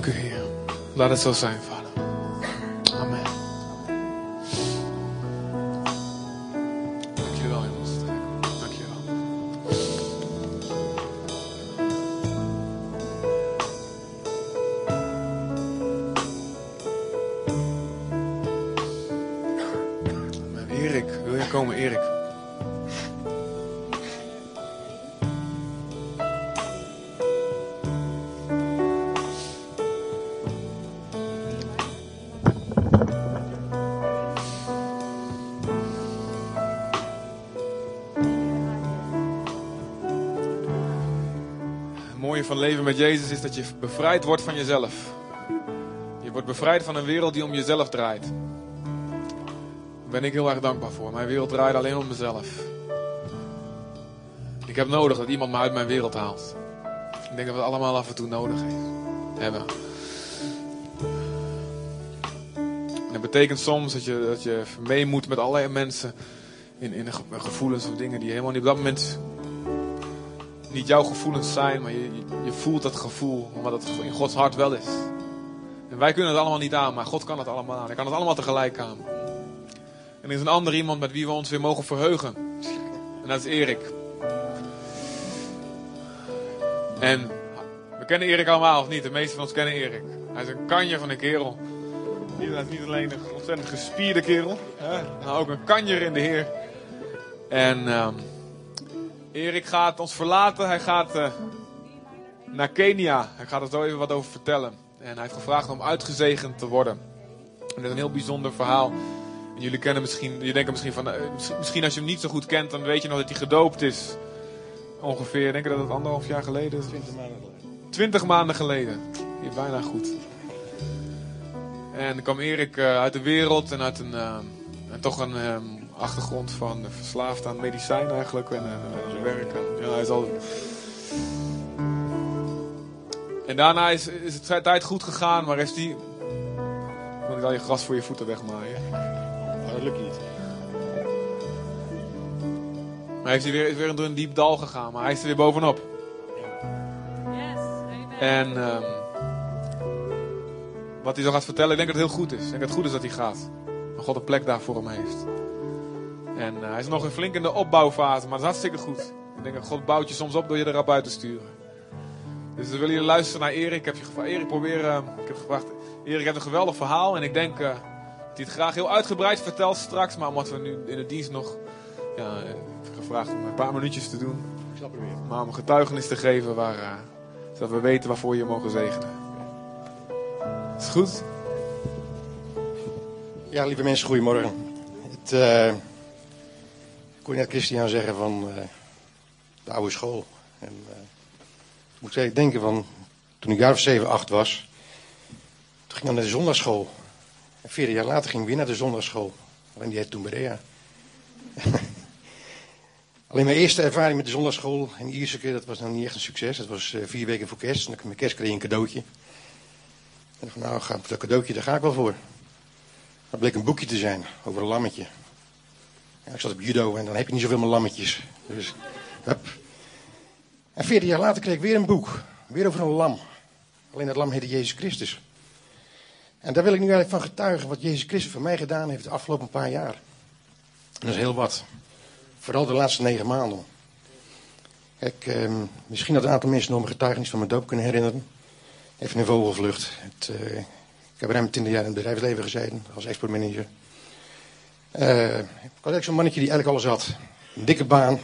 Dank. Laat het zo zijn. Leven met Jezus is dat je bevrijd wordt van jezelf. Je wordt bevrijd van een wereld die om jezelf draait. Daar ben ik heel erg dankbaar voor. Mijn wereld draait alleen om mezelf. Ik heb nodig dat iemand me uit mijn wereld haalt. Ik denk dat we het allemaal af en toe nodig hebben. En dat betekent soms dat je, dat je mee moet met allerlei mensen in, in ge- gevoelens of dingen die helemaal niet op dat moment niet jouw gevoelens zijn, maar je, je, voelt dat gevoel, omdat het in Gods hart wel is. En wij kunnen het allemaal niet aan, maar God kan het allemaal aan. Hij kan het allemaal tegelijk aan. En er is een ander iemand met wie we ons weer mogen verheugen. En dat is Erik. En we kennen Erik allemaal, of niet? De meeste van ons kennen Erik. Hij is een kanje van een kerel. Hij is niet alleen een ontzettend gespierde kerel, hè, maar ook een kanjer in de Heer. En ehm, Erik gaat ons verlaten. Hij gaat eh, naar Kenia. Hij gaat er zo even wat over vertellen. En hij heeft gevraagd om uitgezegend te worden. En dat is een heel bijzonder verhaal. En jullie kennen misschien, jullie denken misschien van, eh, misschien- als je hem niet zo goed kent, dan weet je nog dat hij gedoopt is. Ongeveer, ik denk dat het anderhalf jaar geleden is. 20 maanden geleden. 20 maanden geleden. Hier bijna goed. En dan kwam Erik eh, uit de wereld en uit een, en toch een eh, achtergrond van eh, verslaafd aan medicijn eigenlijk. En, en, zijn werk. En, ja, hij is al... En daarna is, is het tijd goed gegaan, maar heeft hij... Moet ik al je gras voor je voeten wegmaaien. Maar dat lukt niet. Maar heeft hij weer, is weer door een diep dal gegaan, maar hij is er weer bovenop. Yes, amen. En ehm, wat hij zo gaat vertellen, ik denk dat het heel goed is. Ik denk dat het goed is dat hij gaat. Dat God een plek daar voor hem heeft. En eh, hij is nog een flink in de opbouwfase, maar dat is hartstikke goed. Ik denk dat God bouwt je soms op door je erop uit te sturen. Dus we willen je luisteren naar Erik. Ik heb je gevraagd, Erik, probeer. eh, ik heb gevraagd, Erik heeft een geweldig verhaal. En ik denk eh, dat hij het graag heel uitgebreid vertelt straks. Maar omdat we nu in de dienst nog. Ja, ik heb gevraagd om een paar minuutjes te doen. Ik snap het weer. Maar om een getuigenis te geven waar, eh, zodat we weten waarvoor je mogen zegenen. Is het goed? Ja, lieve mensen, goedemorgen. Het, eh, kon net Christian zeggen van eh, de oude school. En ik moet zeggen, denken van, toen ik jaar of 7, 8 was, toen ging ik naar de zondagschool. En 14 jaar later ging ik weer naar de zondagschool. Alleen die heette toen Berea. Alleen mijn eerste ervaring met de zondagschool in Ierseke, dat was nou niet echt een succes. Dat was eh, vier weken voor kerst. En met kerst kreeg je een cadeautje. En ik dacht, nou, dat cadeautje, daar ga ik wel voor. Dat bleek een boekje te zijn over een lammetje. Ik zat op judo en dan heb je niet zoveel meer lammetjes. Dus, hup. En veertien jaar later kreeg ik weer een boek. Weer over een lam. Alleen dat lam heette Jezus Christus. En daar wil ik nu eigenlijk van getuigen wat Jezus Christus voor mij gedaan heeft de afgelopen paar jaar. Dat is heel wat. Vooral de laatste negen maanden. Ehm, misschien dat een aantal mensen nog een getuigenis van mijn doop kunnen herinneren. Even een vogelvlucht. Het, eh, ik heb ruim 20 jaar in het bedrijfsleven gezeten als exportmanager. Eh, ik was eigenlijk zo'n mannetje die eigenlijk alles had. Dikke baan,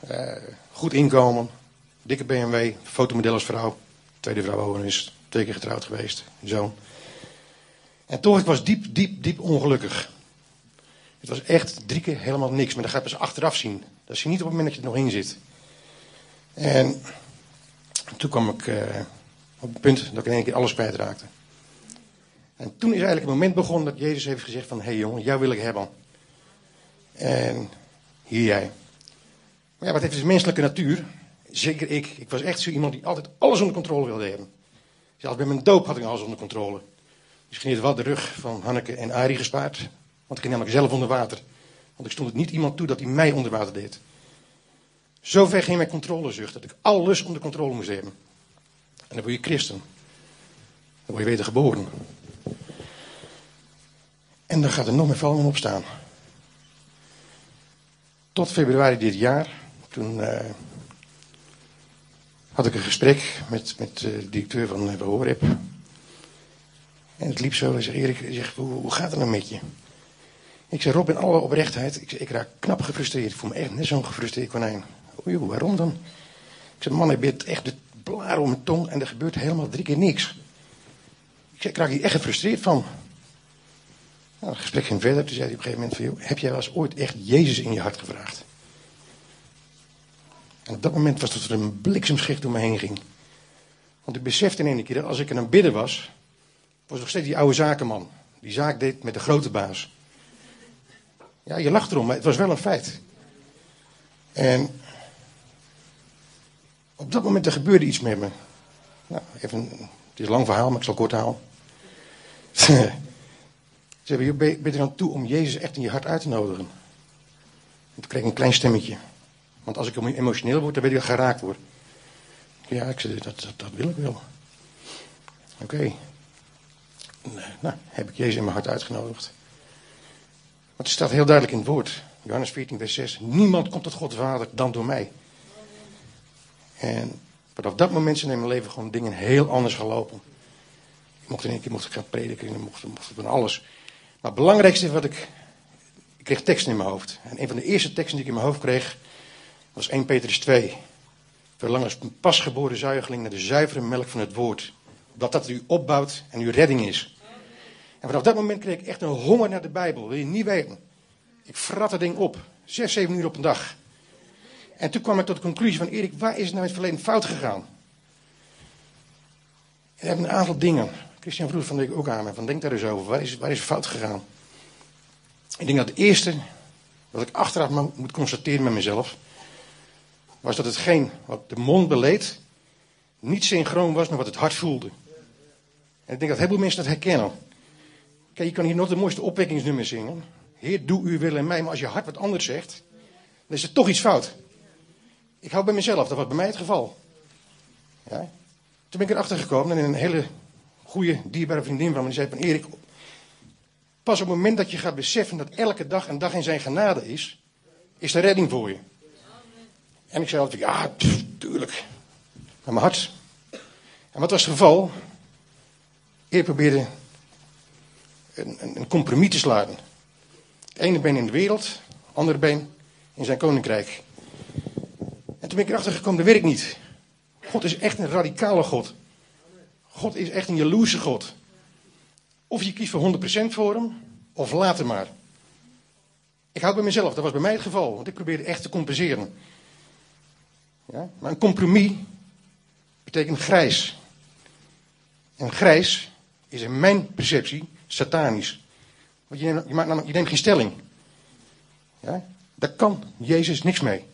eh, goed inkomen, dikke BMW, fotomodel als vrouw. Tweede vrouw overigens, twee keer getrouwd geweest, zoon. En toch, ik was diep, diep, diep ongelukkig. Het was echt drie keer helemaal niks, maar dat ga je pas achteraf zien. Dat zie je niet op het moment dat je er nog in zit. En toen kwam ik eh, op het punt dat ik in één keer alles kwijtraakte. En toen is eigenlijk het moment begonnen dat Jezus heeft gezegd van... Hé hey jongen, jou wil ik hebben. En hier jij. Maar ja, wat heeft dus menselijke natuur? Zeker ik. Ik was echt zo iemand die altijd alles onder controle wilde hebben. Zelfs bij mijn doop had ik alles onder controle. Misschien heeft wel de rug van Hanneke en Arie gespaard. Want ik ging namelijk zelf onder water. Want ik stond het niet iemand toe dat hij mij onder water deed. Zover ging mijn controlezucht dat ik alles onder controle moest hebben. En dan word je christen. Dan word je weer geboren. En dan gaat er nog meer vallen en opstaan. Tot februari dit jaar, toen uh, had ik een gesprek met, met uh, de directeur van uh, Horeb. En het liep zo, hij zegt, Erik, zegt, hoe, hoe gaat het nou met je? Ik zei, Rob, in alle oprechtheid, ik, zeg, ik raak knap gefrustreerd. Ik voel me echt net zo'n gefrustreerd konijn. Oei, waarom dan? Ik zei, man, ik ben echt de blaar om mijn tong en er gebeurt helemaal drie keer niks. Ik zei, ik raak hier echt gefrustreerd van. Nou, het gesprek ging verder. Toen zei hij op een gegeven moment van, heb jij wel eens ooit echt Jezus in je hart gevraagd? En op dat moment was het er een bliksemschicht door me heen ging. Want ik besefte in één keer dat als ik aan het bidden was, was nog steeds die oude zakenman. Die zaak deed met de grote baas. Ja, je lacht erom, maar het was wel een feit. En op dat moment er gebeurde iets met me. Nou, even, het is een lang verhaal, maar ik zal kort houden. Ze hebben, je ben je er aan toe om Jezus echt in je hart uit te nodigen? En toen kreeg ik een klein stemmetje. Want als ik emotioneel word, dan weet ik dat geraakt word. Ja, ik zei, dat, dat, dat wil ik wel. Oké. Nou, heb ik Jezus in mijn hart uitgenodigd. Want het staat heel duidelijk in het woord. Johannes 14, vers 6. Niemand komt tot God de Vader dan door mij. En vanaf dat moment zijn in mijn leven gewoon dingen heel anders gelopen. Ik mocht in één keer mocht ik gaan prediken, ik mocht, mocht van alles. Maar het belangrijkste wat ik. Ik kreeg teksten in mijn hoofd. En een van de eerste teksten die ik in mijn hoofd kreeg. was 1 Petrus 2. Verlang als een pasgeboren zuigeling naar de zuivere melk van het woord. Dat dat u opbouwt en uw redding is. En vanaf dat moment kreeg ik echt een honger naar de Bijbel. Wil je niet weten. Ik frat dat ding op. Zes, zeven uur op een dag. En toen kwam ik tot de conclusie van Erik, waar is het nou in het verleden fout gegaan? Er hebben een aantal dingen. Christian vroeg van week ook aan me, van denk daar eens over. Waar is, waar is fout gegaan? Ik denk dat het eerste, wat ik achteraf moet constateren met mezelf, was dat hetgeen wat de mond beleed, niet synchroon was met wat het hart voelde. En ik denk dat heel veel mensen dat herkennen. Kijk, je kan hier nog de mooiste opwekkingsnummers zingen. Heer, doe uw wil in mij. Maar als je hart wat anders zegt, dan is er toch iets fout. Ik hou bij mezelf, dat was bij mij het geval. Ja? Toen ben ik erachter gekomen en een hele goede, dierbare vriendin van me, die zei van Erik, pas op het moment dat je gaat beseffen dat elke dag een dag in zijn genade is, is er redding voor je. En ik zei altijd, ja, tuurlijk. Maar mijn hart. En wat was het geval? Erik probeerde een, een, compromis te sluiten. Het ene been in de wereld, het andere been in zijn koninkrijk. En toen ben ik erachter gekomen, dat werkt niet. God is echt een radicale God. God is echt een jaloerse God. Of je kiest voor 100% voor hem, of later maar. Ik houd bij mezelf, dat was bij mij het geval, want ik probeerde echt te compenseren. Ja? Maar een compromis betekent grijs. En grijs is in mijn perceptie satanisch. Want je neemt, je, maakt, je neemt geen stelling. Ja? Daar kan Jezus niks mee.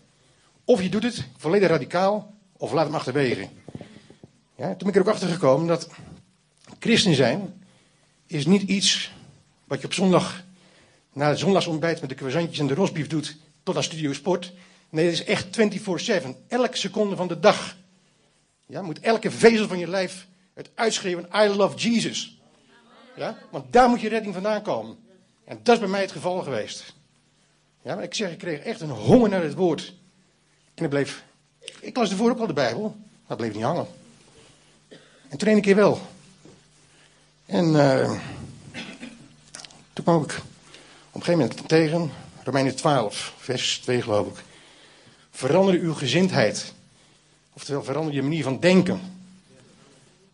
Of je doet het volledig radicaal, of laat hem achterwege. Ja? Toen ben ik er ook achter gekomen dat christen zijn is niet iets wat je op zondag na het zondagsontbijt met de croissantjes en de rosbief doet tot aan Studio Sport. Nee, het is echt 24-7. Elke seconde van de dag. Ja, moet elke vezel van je lijf het uitschreeuwen: I love Jesus. Ja? Want daar moet je redding vandaan komen. En dat is bij mij het geval geweest. Ja, maar ik zeg, ik kreeg echt een honger naar het woord. En ik bleef. Ik las ervoor ook al de Bijbel, het bleef niet hangen. En toen een keer wel. En uh, toen kwam ik op een gegeven moment tegen, Romeinen 12, vers 2 geloof ik. Verander uw gezindheid. Oftewel, verander je manier van denken.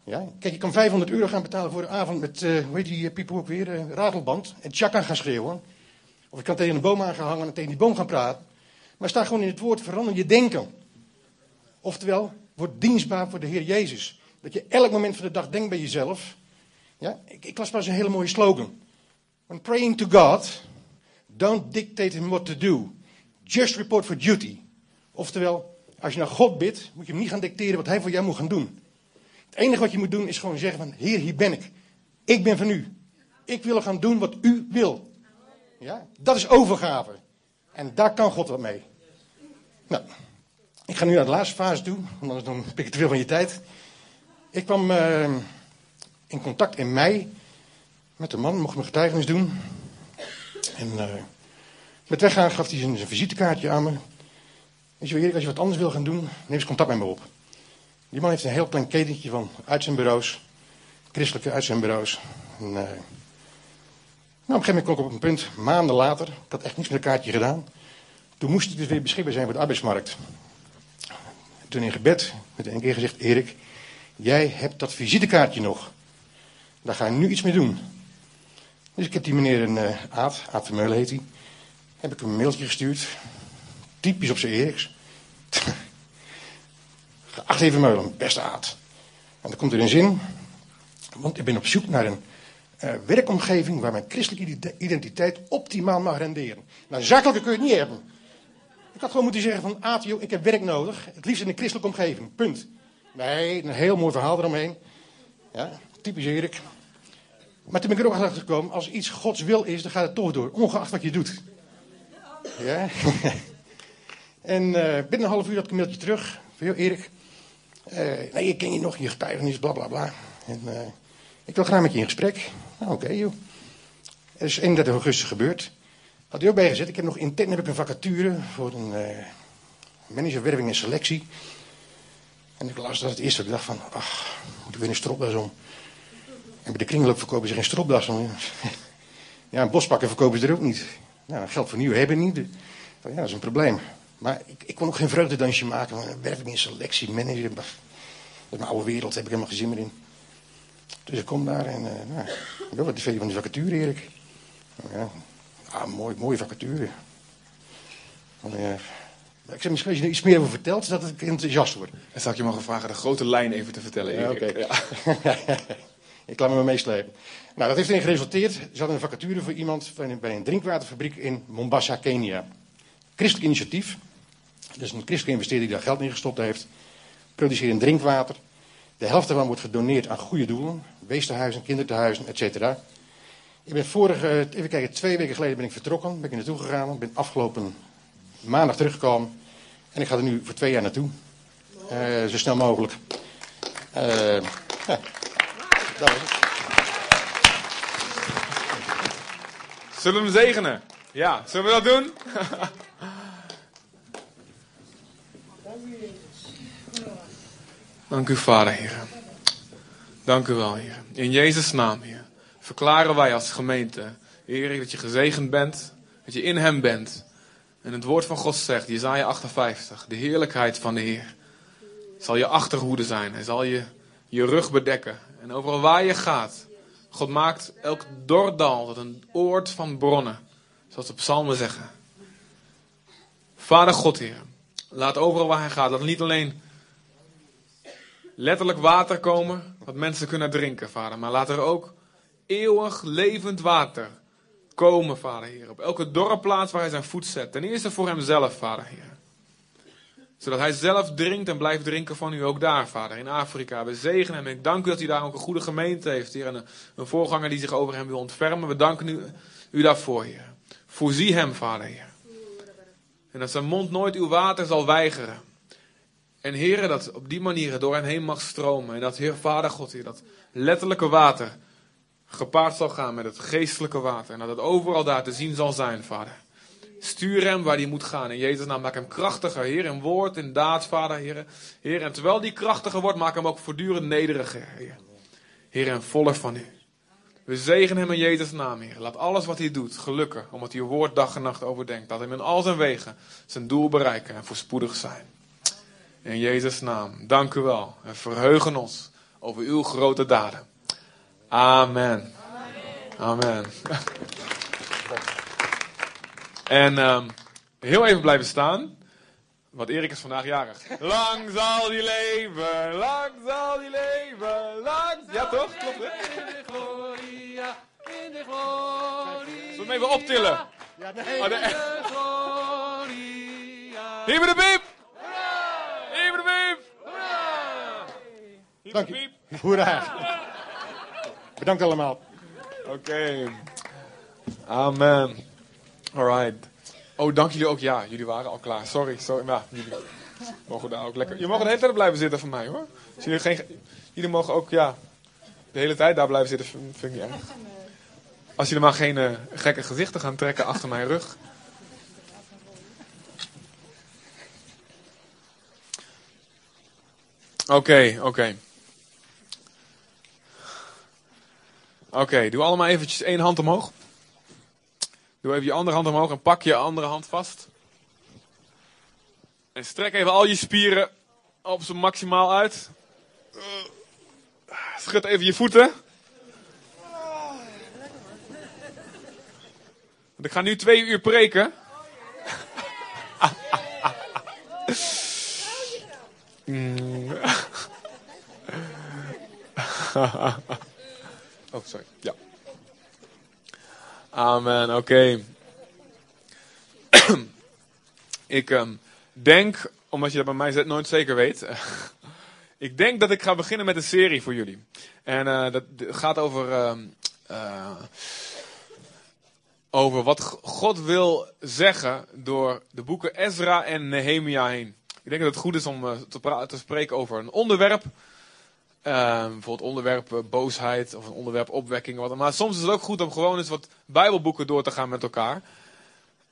Ja? Kijk, je kan 500 euro gaan betalen voor de avond met, uh, hoe heet die uh, Pieper ook weer, uh, ratelband. En tjaka gaan schreeuwen. Of je kan tegen een boom aan gaan hangen en tegen die boom gaan praten. Maar sta gewoon in het woord, verander je denken. Oftewel, word dienstbaar voor de Heer Jezus. Dat je elk moment van de dag denkt bij jezelf. Ja? Ik, ik las pas een hele mooie slogan. When praying to God, don't dictate him what to do. Just report for duty. Oftewel, als je naar God bidt, moet je hem niet gaan dicteren wat hij voor jou moet gaan doen. Het enige wat je moet doen is gewoon zeggen van, Heer, hier ben ik. Ik ben van u. Ik wil gaan doen wat u wil. Ja? Dat is overgave. En daar kan God wat mee. Nou, ik ga nu naar de laatste fase toe, anders dan pik ik te veel van je tijd. Ik kwam uh, in contact in mei met de man, mocht mijn getuigenis doen. En uh, met weggaan gaf hij zijn, visitekaartje aan me. Weet je wel, Erik, als je wat anders wil gaan doen, neem eens contact met me op. Die man heeft een heel klein ketentje van uitzendbureaus, christelijke uitzendbureaus. En, uh, nou, op een gegeven moment kwam ik op een punt, maanden later, ik had echt niets met een kaartje gedaan. Toen moest ik dus weer beschikbaar zijn voor de arbeidsmarkt. Toen in gebed, met een keer gezegd, Erik, jij hebt dat visitekaartje nog. Daar ga je nu iets mee doen. Dus ik heb die meneer een uh, Aad, Aad Vermeulen heet hij, heb ik een mailtje gestuurd. Typisch op zijn Eriks. Geacht even Meulen, beste Aad. En dan komt er een zin, want ik ben op zoek naar een uh, werkomgeving waar mijn christelijke identiteit optimaal mag renderen. Nou, zakelijke kun je het niet hebben. Ik had gewoon moeten zeggen van, Aad, joh, ik heb werk nodig. Het liefst in een christelijke omgeving. Punt. Nee, een heel mooi verhaal eromheen. Ja, typisch Erik. Maar toen ben ik er ook achter gekomen, als iets Gods wil is, dan gaat het toch door. Ongeacht wat je doet. Ja. en uh, binnen een half uur had ik een mailtje terug. Van, joh, Erik, uh, nee, ik ken je nog, je getuigenis, bla bla bla. En uh, ik wil graag met je in gesprek. Nou, oké, joh. Dat is 31 augustus gebeurd. Had hij ook bijgezet. Ik heb nog intern heb een vacature voor een uh, manager werving en selectie. En ik las dat het eerste. Ik dacht van, ach, moet ik weer een stropdas om. En bij de kringloop verkopen ze geen stropdas om. Ja, een bospakken verkopen ze er ook niet. Nou, geld voor nieuw hebben niet. Ja, dat is een probleem. Maar ik, ik kon ook geen vreugdedansje maken. Werving en selectie, manager. Dat is mijn oude wereld, daar heb ik helemaal geen zin meer in. Dus ik kom daar en, uh, nou, wat is van die vacature, Erik? Ja, Ah, mooi, mooie vacature. Uh, ik zeg misschien als je er iets meer over vertelt, zodat ik enthousiast word. En zou ik je mogen vragen de grote lijn even te vertellen, Erik? Ja, oké. Ja. ik laat me meeslepen. Nou, dat heeft erin geresulteerd. Ze hadden een vacature voor iemand bij een drinkwaterfabriek in Mombasa, Kenia. Christelijk initiatief. Dus een christelijke investeerder die daar geld in gestopt heeft. Produceren drinkwater. De helft daarvan wordt gedoneerd aan goede doelen. Weesterhuizen, kinderthuizen, et cetera. Ik ben vorige, even kijken, twee weken geleden ben ik vertrokken. Ben ik naartoe gegaan. Ik ben afgelopen maandag teruggekomen. En ik ga er nu voor twee jaar naartoe. Uh, zo snel mogelijk. Uh, ja, dat was het. Zullen we hem zegenen? Ja, zullen we dat doen? Dank u, Vader, Heer. Dank u wel, Heer. In Jezus' naam, Heer verklaren wij als gemeente, Heer, dat je gezegend bent, dat je in Hem bent. En het woord van God zegt, Jezaja 58, de heerlijkheid van de Heer zal je achterhoede zijn. Hij zal je je rug bedekken. En overal waar je gaat, God maakt elk dordal tot een oord van bronnen. Zoals de psalmen zeggen. Vader God, Heer, laat overal waar hij gaat, laat niet alleen letterlijk water komen, wat mensen kunnen drinken, Vader. Maar laat er ook eeuwig levend water komen, Vader Heer. Op elke dorpplaats waar hij zijn voet zet. Ten eerste voor hemzelf, Vader Heer. Zodat hij zelf drinkt en blijft drinken van u ook daar, Vader, in Afrika. We zegenen hem. Ik dank u dat hij daar ook een goede gemeente heeft, Heer. En een, een voorganger die zich over hem wil ontfermen. We danken u, u daarvoor, Heer. Voorzie hem, Vader Heer. En dat zijn mond nooit uw water zal weigeren. En Heer, dat op die manier door hem heen mag stromen. En dat, Heer, Vader God, Heer, dat letterlijke water gepaard zal gaan met het geestelijke water. En dat het overal daar te zien zal zijn, Vader. Stuur hem waar hij moet gaan. In Jezus' naam maak hem krachtiger, Heer, in woord, in daad, Vader, Heer. Heer, en terwijl die krachtiger wordt, maak hem ook voortdurend nederiger, Heer. Heer, en voller van u. We zegenen hem in Jezus' naam, Heer. Laat alles wat hij doet gelukken, omdat hij uw woord dag en nacht overdenkt. Laat hem in al zijn wegen zijn doel bereiken en voorspoedig zijn. In Jezus' naam, dank u wel en verheugen ons over uw grote daden. Amen. Amen. En um, heel even blijven staan. Want Erik is vandaag jarig. Lang zal die leven, lang zal die leven, lang... Ja toch? Klopt hè? In de gloria, in de gloria. Zullen we hem even optillen? Ja, nee. Oh, de... Hier de piep! Hier de piep! Dank je. Hoera. Bedankt allemaal. Oké. Okay. Amen. Alright. Oh, dank jullie ook. Ja, jullie waren al klaar. Sorry, sorry. Maar jullie mogen daar ook lekker. Je mag de hele tijd blijven zitten van mij hoor. Dus jullie, geen, jullie mogen ook, ja. De hele tijd daar blijven zitten vind vind ik niet erg. Als jullie maar geen eh, gekke gezichten gaan trekken achter mijn rug. Oké, oké. Oké, doe allemaal eventjes één hand omhoog. Doe even je andere hand omhoog en pak je andere hand vast. En strek even al je spieren op zo maximaal uit. Schud even je voeten. Want ik ga nu twee uur preken. Oh, sorry. Ja. Amen, oké. ik um, denk, omdat je dat bij mij nooit zeker weet. ik denk dat ik ga beginnen met een serie voor jullie. En uh, dat gaat over, uh, uh, over wat God wil zeggen door de boeken Ezra en Nehemia heen. Ik denk dat het goed is om te, te spreken over een onderwerp. Bijvoorbeeld onderwerp boosheid of een onderwerp opwekking. Wat, maar soms is het ook goed om gewoon eens wat bijbelboeken door te gaan met elkaar.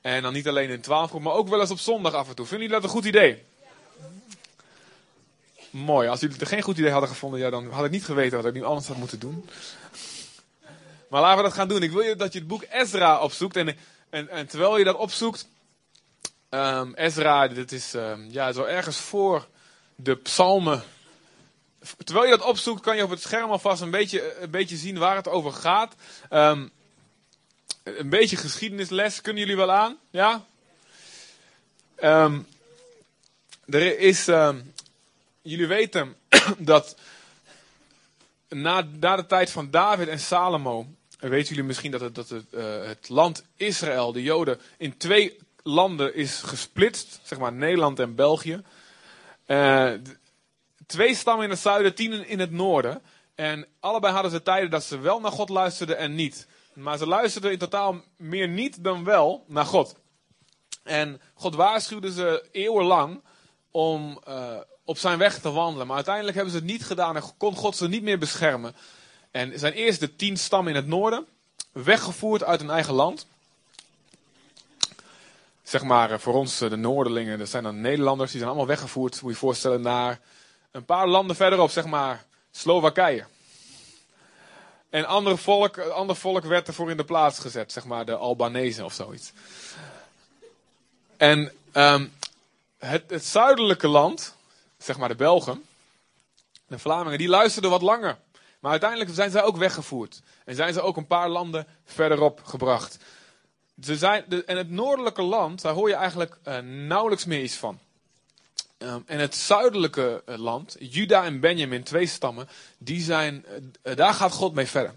En dan niet alleen in twaalf maar ook wel eens op zondag af en toe. Vinden jullie dat een goed idee? Mooi. Als jullie het geen goed idee hadden gevonden, ja, dan had ik niet geweten wat ik nu anders had moeten doen. Maar laten we dat gaan doen. Ik wil je dat je het boek Ezra opzoekt. En, en, terwijl je dat opzoekt. Um, Ezra, dit is um, ja, zo ergens voor de psalmen. Terwijl je dat opzoekt, kan je op het scherm alvast een beetje, een beetje zien waar het over gaat. Um, een beetje geschiedenisles, kunnen jullie wel aan? Ja? er is jullie weten dat na, de tijd van David en Salomo, weten jullie misschien dat het, dat het, uh, het land Israël, de Joden, in twee landen is gesplitst, zeg maar Nederland en België. Uh, twee stammen in het zuiden, tien in het noorden. En allebei hadden ze tijden dat ze wel naar God luisterden en niet. Maar ze luisterden in totaal meer niet dan wel naar God. En God waarschuwde ze eeuwenlang om, uh, op zijn weg te wandelen. Maar uiteindelijk hebben ze het niet gedaan en kon God ze niet meer beschermen. En zijn eerst de tien stammen in het noorden, weggevoerd uit hun eigen land. Zeg maar eh, voor ons de Noorderlingen, dat zijn dan Nederlanders, die zijn allemaal weggevoerd, moet je je voorstellen, naar een paar landen verderop, zeg maar Slowakije. En ander volk, ander volk werd ervoor in de plaats gezet, zeg maar de Albanese of zoiets. En um, het, het zuidelijke land, zeg maar de Belgen, de Vlamingen, die luisterden wat langer. Maar uiteindelijk zijn zij ook weggevoerd. En zijn ze ook een paar landen verderop gebracht. Ze zijn, de, en het noordelijke land, daar hoor je eigenlijk uh, nauwelijks meer iets van. Um, en het zuidelijke uh, land, Juda en Benjamin, twee stammen, die zijn, uh, daar gaat God mee verder.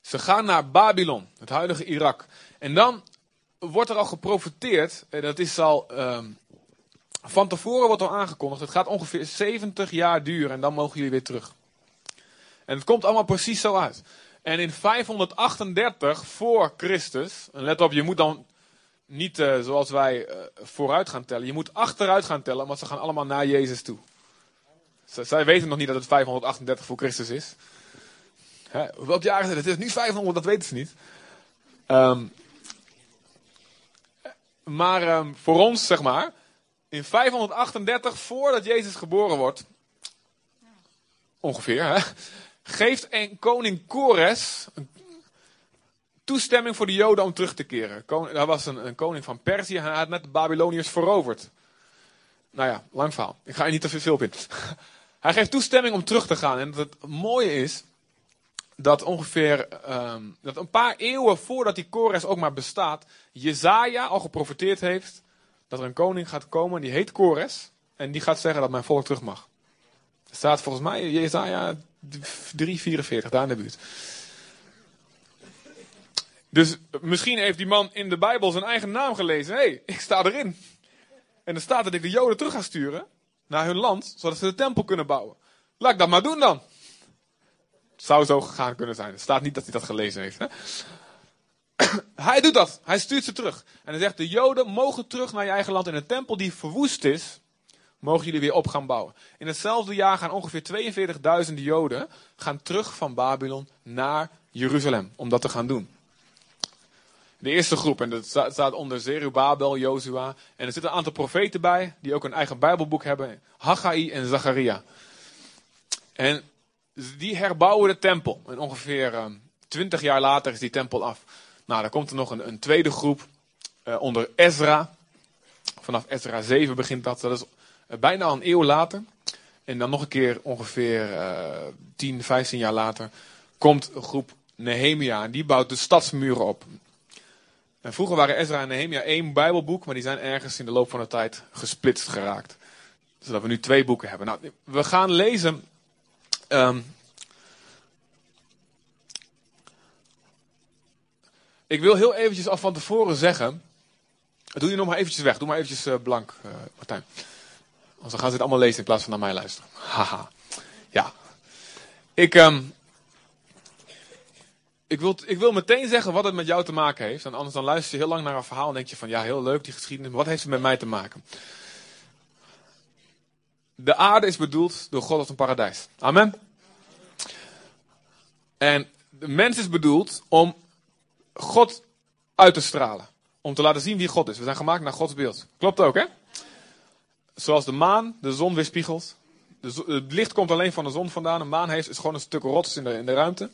Ze gaan naar Babylon, het huidige Irak. En dan wordt er al geprofiteerd, en dat is al um, van tevoren wordt al aangekondigd, het gaat ongeveer 70 jaar duren en dan mogen jullie weer terug. En het komt allemaal precies zo uit. En in 538 voor Christus, en let op, je moet dan niet uh, zoals wij uh, vooruit gaan tellen, je moet achteruit gaan tellen, want ze gaan allemaal naar Jezus toe. Zij weten nog niet dat het 538 voor Christus is. Hè? Welk jaar is het? Het is nu 500, dat weten ze niet. Um, maar um, voor ons, zeg maar, in 538 voordat Jezus geboren wordt, ongeveer, hè, geeft een koning Kores toestemming voor de Joden om terug te keren. Hij was een, een koning van Perzië en hij had net de Babyloniërs veroverd. Nou ja, lang verhaal. Ik ga er niet te veel op in. Hij geeft toestemming om terug te gaan. En het mooie is dat ongeveer um, dat een paar eeuwen voordat die Kores ook maar bestaat, Jezaja al geprofiteerd heeft dat er een koning gaat komen, die heet Kores. En die gaat zeggen dat mijn volk terug mag. Er staat volgens mij Jezaja 344, daar in de buurt. Dus misschien heeft die man in de Bijbel zijn eigen naam gelezen. Hé, hey, ik sta erin. En er staat dat ik de Joden terug ga sturen naar hun land, zodat ze de tempel kunnen bouwen. Laat ik dat maar doen dan. Het zou zo gegaan kunnen zijn. Er staat niet dat hij dat gelezen heeft. Hè? hij doet dat. Hij stuurt ze terug. En hij zegt, de Joden mogen terug naar je eigen land. En een tempel die verwoest is, mogen jullie weer op gaan bouwen. In hetzelfde jaar gaan ongeveer 42.000 Joden gaan terug van Babylon naar Jeruzalem om dat te gaan doen. De eerste groep, en dat sta- staat onder Zerubabel, Jozua. En er zitten een aantal profeten bij, die ook een eigen bijbelboek hebben. Haggai en Zacharia. En die herbouwen de tempel. En ongeveer eh, 20 jaar later is die tempel af. Nou, dan komt er nog een, een tweede groep eh, onder Ezra. Vanaf Ezra 7 begint dat. Dat is eh, bijna een eeuw later. En dan nog een keer ongeveer eh 10, 15 jaar later komt een groep Nehemia. En die bouwt de stadsmuren op. En vroeger waren Ezra en Nehemia één bijbelboek, maar die zijn ergens in de loop van de tijd gesplitst geraakt. Zodat we nu twee boeken hebben. Nou, we gaan lezen ehm, Ik wil heel eventjes al van tevoren zeggen. Doe je nog maar eventjes weg. Doe maar eventjes eh, blank, eh, Martijn. Dan gaan ze het allemaal lezen in plaats van naar mij luisteren. Haha. Ja. Ik, ehm, ik, wil, ik wil meteen zeggen wat het met jou te maken heeft. En anders dan luister je heel lang naar een verhaal en denk je van ja, heel leuk die geschiedenis. Maar wat heeft het met mij te maken? De aarde is bedoeld door God als een paradijs. Amen. En de mens is bedoeld om God uit te stralen. Om te laten zien wie God is. We zijn gemaakt naar Gods beeld. Klopt ook, hè? Zoals de maan de zon weerspiegelt. Het licht komt alleen van de zon vandaan. Een maan heeft, is gewoon een stuk rots in de, in de ruimte.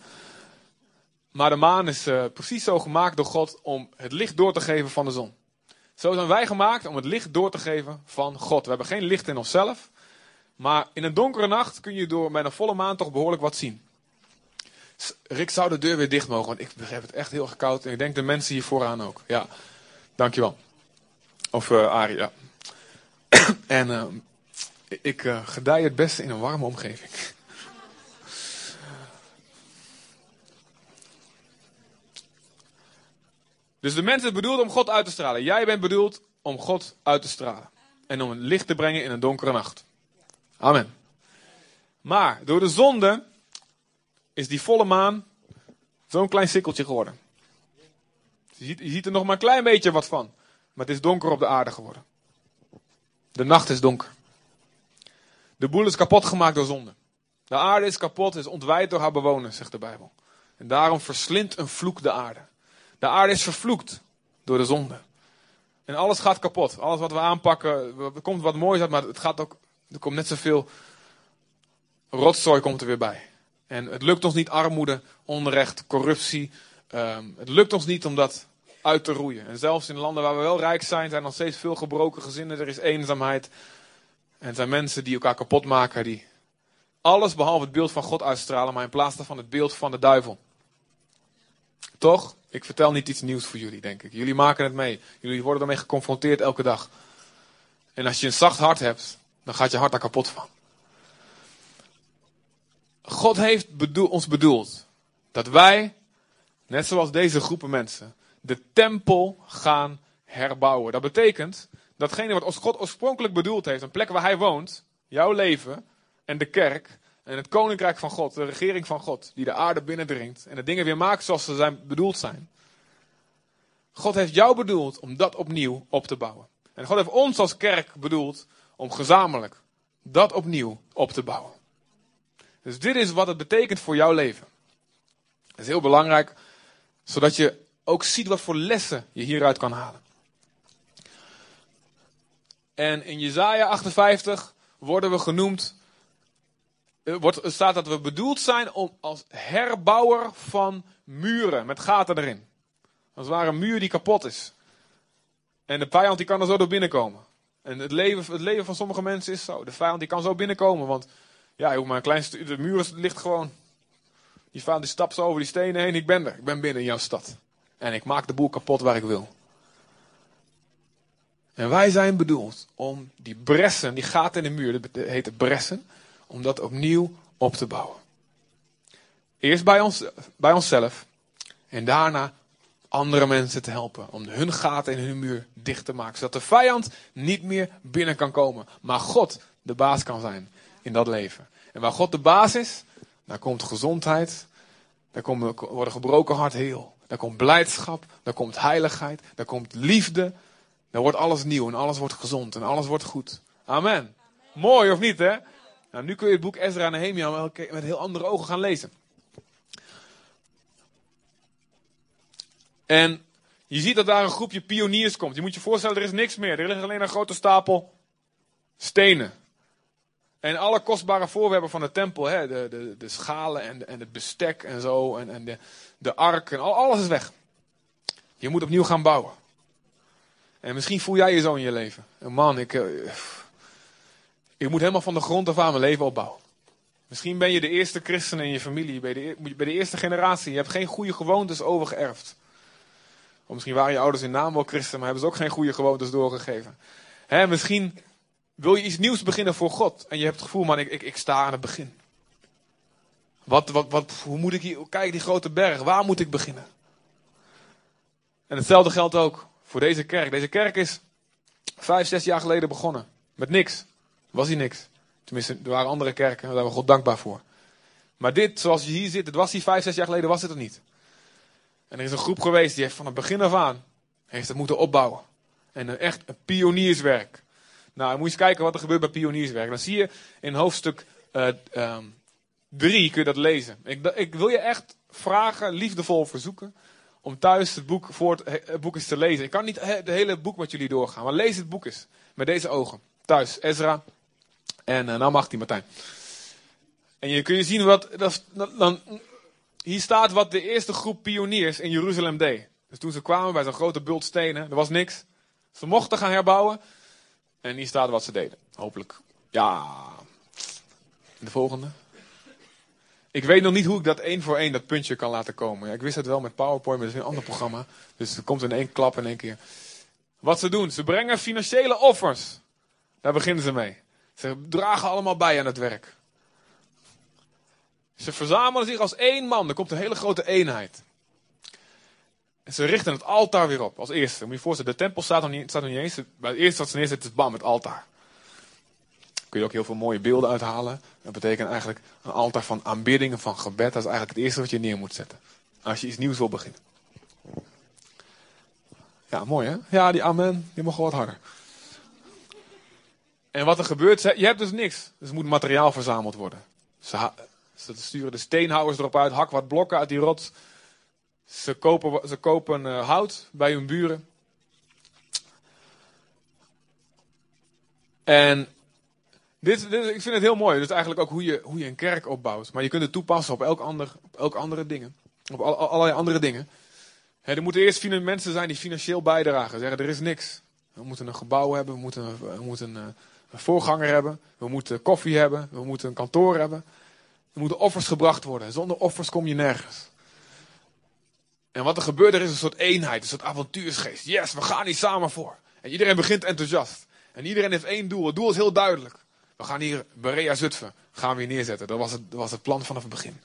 Maar de maan is eh, precies zo gemaakt door God om het licht door te geven van de zon. Zo zijn wij gemaakt om het licht door te geven van God. We hebben geen licht in onszelf. Maar in een donkere nacht kun je door met een volle maan toch behoorlijk wat zien. Rick zou de deur weer dicht mogen, want ik begrijp het echt heel erg koud. En ik denk de mensen hier vooraan ook. Ja, dankjewel. Of eh Arie, ja. en eh, ik eh, gedij het beste in een warme omgeving. Dus de mens is bedoeld om God uit te stralen. Jij bent bedoeld om God uit te stralen. En om een licht te brengen in een donkere nacht. Amen. Maar door de zonde is die volle maan zo'n klein sikkeltje geworden. Je ziet, je ziet er nog maar een klein beetje wat van. Maar het is donker op de aarde geworden. De nacht is donker. De boel is kapot gemaakt door zonde. De aarde is kapot, is ontwijd door haar bewoners, zegt de Bijbel. En daarom verslindt een vloek de aarde. De aarde is vervloekt door de zonde. En alles gaat kapot. Alles wat we aanpakken, er komt wat moois uit, maar het gaat ook, er komt net zoveel rotzooi komt er weer bij. En het lukt ons niet armoede, onrecht, corruptie. ehm, het lukt ons niet om dat uit te roeien. En zelfs in landen waar we wel rijk zijn, zijn nog steeds veel gebroken gezinnen. Er is eenzaamheid. En er zijn mensen die elkaar kapot maken, die alles behalve het beeld van God uitstralen, maar in plaats daarvan het beeld van de duivel. Toch? Ik vertel niet iets nieuws voor jullie, denk ik. Jullie maken het mee. Jullie worden ermee geconfronteerd elke dag. En als je een zacht hart hebt, dan gaat je hart daar kapot van. God heeft bedoel, ons bedoeld dat wij, net zoals deze groepen mensen, de tempel gaan herbouwen. Dat betekent datgene wat God oorspronkelijk bedoeld heeft, een plek waar Hij woont, jouw leven en de kerk en het koninkrijk van God, de regering van God, die de aarde binnendringt en de dingen weer maakt zoals ze zijn bedoeld zijn. God heeft jou bedoeld om dat opnieuw op te bouwen. En God heeft ons als kerk bedoeld om gezamenlijk dat opnieuw op te bouwen. Dus dit is wat het betekent voor jouw leven. Dat is heel belangrijk, zodat je ook ziet wat voor lessen je hieruit kan halen. En in Jezaja 58 worden we genoemd, wordt, er staat dat we bedoeld zijn om als herbouwer van muren met gaten erin. Als het ware een muur die kapot is. En de vijand die kan er zo door binnenkomen. En het leven, het leven van sommige mensen is zo. De vijand die kan zo binnenkomen, want ja, hoeft maar een de muur ligt gewoon. Die vijand die stapt zo over die stenen heen, ik ben er. Ik ben binnen in jouw stad. En ik maak de boel kapot waar ik wil. En wij zijn bedoeld om die bressen, die gaten in de muur, dat heet de bressen, om dat opnieuw op te bouwen. Eerst bij, ons, bij onszelf en daarna andere mensen te helpen om hun gaten in hun muur dicht te maken, zodat de vijand niet meer binnen kan komen, maar God de baas kan zijn in dat leven. En waar God de baas is, daar komt gezondheid, daar komen, worden gebroken hart heel, daar komt blijdschap, daar komt heiligheid, daar komt liefde, daar wordt alles nieuw en alles wordt gezond en alles wordt goed. Amen. Mooi of niet, hè? Nou, nu kun je het boek Ezra en Nehemia met heel andere ogen gaan lezen. En je ziet dat daar een groepje pioniers komt. Je moet je voorstellen, er is niks meer. Er ligt alleen een grote stapel stenen. En alle kostbare voorwerpen van de tempel, hè, de, de, de schalen en, en het bestek en zo, en, en de, de ark, en al, alles is weg. Je moet opnieuw gaan bouwen. En misschien voel jij je zo in je leven. En man, ik, eh, ik moet helemaal van de grond af aan mijn leven opbouwen. Misschien ben je de eerste christen in je familie, bij de, je bij de eerste generatie. Je hebt geen goede gewoontes overgeërfd. Of misschien waren je ouders in naam wel christen, maar hebben ze ook geen goede gewoontes doorgegeven. Hè, misschien wil je iets nieuws beginnen voor God. En je hebt het gevoel, man, ik, ik, ik sta aan het begin. Wat, wat, wat, hoe moet ik hier, kijk die grote berg, waar moet ik beginnen? En hetzelfde geldt ook voor deze kerk. Deze kerk is vijf, zes jaar geleden begonnen. Met niks. Was hier niks. Tenminste, er waren andere kerken, daar zijn we God dankbaar voor. Maar dit, zoals je hier zit, het was hier vijf, zes jaar geleden, was het er niet. En er is een groep geweest die heeft van het begin af aan, heeft het moeten opbouwen. En echt een pionierswerk. Nou, moet je eens kijken wat er gebeurt bij pionierswerk. Dan zie je in hoofdstuk 3 kun je dat lezen. Ik, ik wil je echt vragen, liefdevol verzoeken, om thuis het boek, voor het, het boek eens te lezen. Ik kan niet het hele boek met jullie doorgaan, maar lees het boek eens. Met deze ogen. Thuis, Ezra. En uh, nou mag die Martijn. En je kun je zien wat, dat, dan, hier staat wat de eerste groep pioniers in Jeruzalem deed. Dus toen ze kwamen bij zo'n grote bult stenen, er was niks. Ze mochten gaan herbouwen. En hier staat wat ze deden. Hopelijk. Ja. De volgende. Ik weet nog niet hoe ik dat één voor één dat puntje kan laten komen. Ik wist het wel met PowerPoint, maar dat is een ander programma. Dus het komt in één klap in één keer. Wat ze doen, ze brengen financiële offers. Daar beginnen ze mee. Ze dragen allemaal bij aan het werk. Ze verzamelen zich als één man. Er komt een hele grote eenheid. En ze richten het altaar weer op, als eerste. Moet je voorstellen, de tempel staat nog niet, staat nog niet eens. Bij het eerste wat ze neerzetten is bam, het altaar. Kun je ook heel veel mooie beelden uithalen. Dat betekent eigenlijk een altaar van aanbidding en van gebed. Dat is eigenlijk het eerste wat je neer moet zetten. Als je iets nieuws wil beginnen. Ja, mooi hè? Ja, die amen, die mag wel wat harder. En wat er gebeurt, je hebt dus niks. Dus er moet materiaal verzameld worden. Ze, ze sturen de steenhouwers erop uit, hak wat blokken uit die rots. Ze kopen, ze kopen uh, hout bij hun buren. En dit, dit, ik vind het heel mooi. Is eigenlijk ook hoe je, hoe je een kerk opbouwt. Maar je kunt het toepassen op elk, ander, op andere dingen. Op al, allerlei andere dingen. Er moeten eerst mensen zijn die financieel bijdragen. Zeggen er is niks. We moeten een gebouw hebben. We moeten, we moeten een, voorganger hebben. We moeten koffie hebben. We moeten een kantoor hebben. Er moeten offers gebracht worden. Zonder offers kom je nergens. En wat er gebeurt, er is een soort eenheid, een soort avontuursgeest. Yes, we gaan hier samen voor. En iedereen begint enthousiast. En iedereen heeft één doel. Het doel is heel duidelijk. We gaan hier Berea Zutphen gaan we hier neerzetten. Dat was het, was het plan vanaf het begin.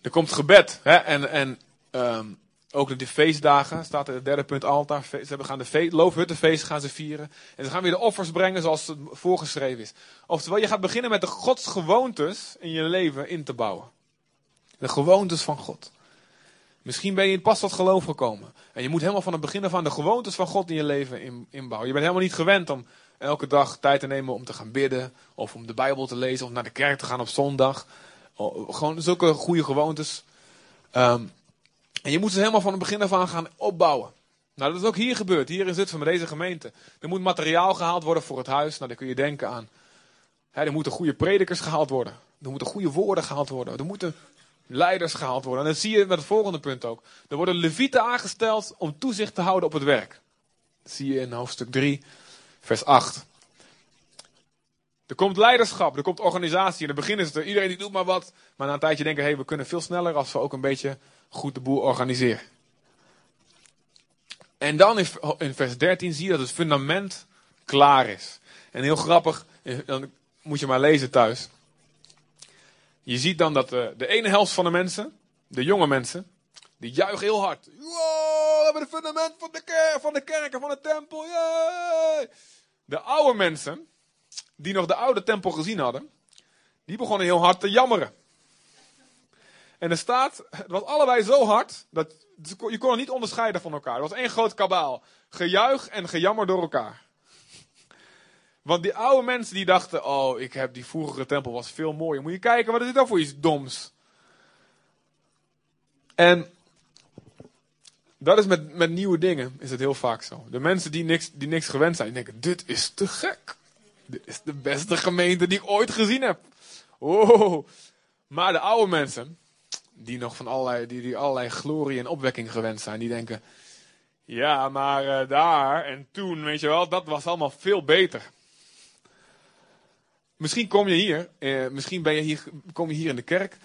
Er komt gebed. Hè? En, en um, ook de feestdagen, staat er het derde punt altaar. Ze gaan de fe loofhuttenfeest gaan ze vieren. En ze gaan weer de offers brengen zoals het voorgeschreven is. Oftewel, je gaat beginnen met de godsgewoontes in je leven in te bouwen. De gewoontes van God. Misschien ben je pas tot geloof gekomen. En je moet helemaal van het begin af aan de gewoontes van God in je leven in, inbouwen. Je bent helemaal niet gewend om elke dag tijd te nemen om te gaan bidden. Of om de Bijbel te lezen. Of naar de kerk te gaan op zondag. Gewoon zulke goede gewoontes. Um, en je moet ze helemaal van het begin af aan gaan opbouwen. Nou, dat is ook hier gebeurd. Hier in Zutphen met deze gemeente. Er moet materiaal gehaald worden voor het huis. Nou, daar kun je denken aan. Er moeten goede predikers gehaald worden. Er moeten goede woorden gehaald worden. Er moeten leiders gehaald worden. En dat zie je met het volgende punt ook. Er worden levieten aangesteld om toezicht te houden op het werk. Dat zie je in hoofdstuk 3, vers 8. Er komt leiderschap, er komt organisatie. In het begin is het er, iedereen die doet maar wat. Maar na een tijdje denken, hé, we kunnen veel sneller als we ook een beetje goed de boel organiseren. En dan in vers 13 zie je dat het fundament klaar is. En heel grappig, dan moet je maar lezen thuis. Je ziet dan dat de, de ene helft van de mensen, de jonge mensen, die juichen heel hard. Wow, we hebben het fundament van de, kerk, van de kerk en van de tempel. De oude mensen, die nog de oude tempel gezien hadden, die begonnen heel hard te jammeren. En er staat, het was allebei zo hard, dat je kon het niet onderscheiden van elkaar. Het was één groot kabaal. Gejuich en gejammer door elkaar. Want die oude mensen die dachten, oh, ik heb die vroegere tempel was veel mooier. Moet je kijken, wat is dit dan voor iets doms? En dat is met, met nieuwe dingen, is het heel vaak zo. De mensen die niks, die niks gewend zijn, denken, dit is te gek. Dit is de beste gemeente die ik ooit gezien heb. Oh. Maar de oude mensen, die nog van allerlei, die, die allerlei glorie en opwekking gewend zijn, die denken, ja, maar uh, daar en toen, weet je wel, dat was allemaal veel beter. Misschien kom je hier, uh, misschien ben je hier, kom je hier in de kerk.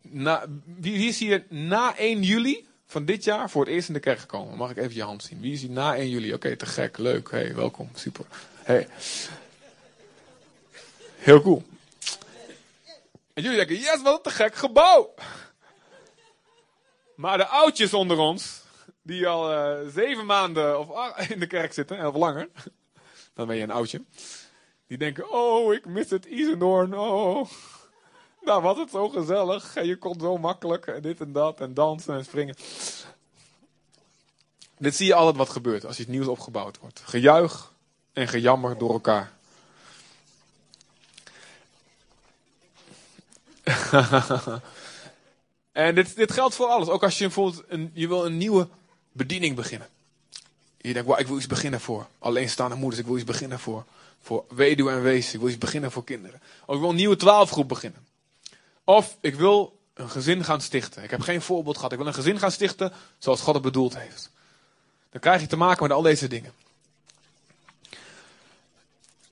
Na, wie, wie is hier na 1 juli van dit jaar voor het eerst in de kerk gekomen? Mag ik even je hand zien? Wie is hier na 1 juli? Oké, te gek, leuk, hey, welkom, super. Hey. Heel cool. En jullie denken, yes, wat een gek gebouw. Maar de oudjes onder ons, die al uh, zeven maanden of in de kerk zitten, of langer, dan ben je een oudje. Die denken, oh, ik mis het Isendoorn, oh. Nou, was het zo gezellig. En je kon zo makkelijk en dit en dat en dansen en springen. Dit zie je altijd wat gebeurt als het nieuws opgebouwd wordt. Gejuich en gejammer door elkaar. en dit, dit geldt voor alles. Ook als je bijvoorbeeld een, je wil een nieuwe bediening beginnen. Je denkt, wow, ik wil iets beginnen voor alleenstaande moeders. Ik wil iets beginnen voor, voor weduwe en wees. Ik wil iets beginnen voor kinderen. Of ik wil een nieuwe twaalfgroep beginnen. Of ik wil een gezin gaan stichten. Ik heb geen voorbeeld gehad. Ik wil een gezin gaan stichten zoals God het bedoeld heeft. Dan krijg je te maken met al deze dingen.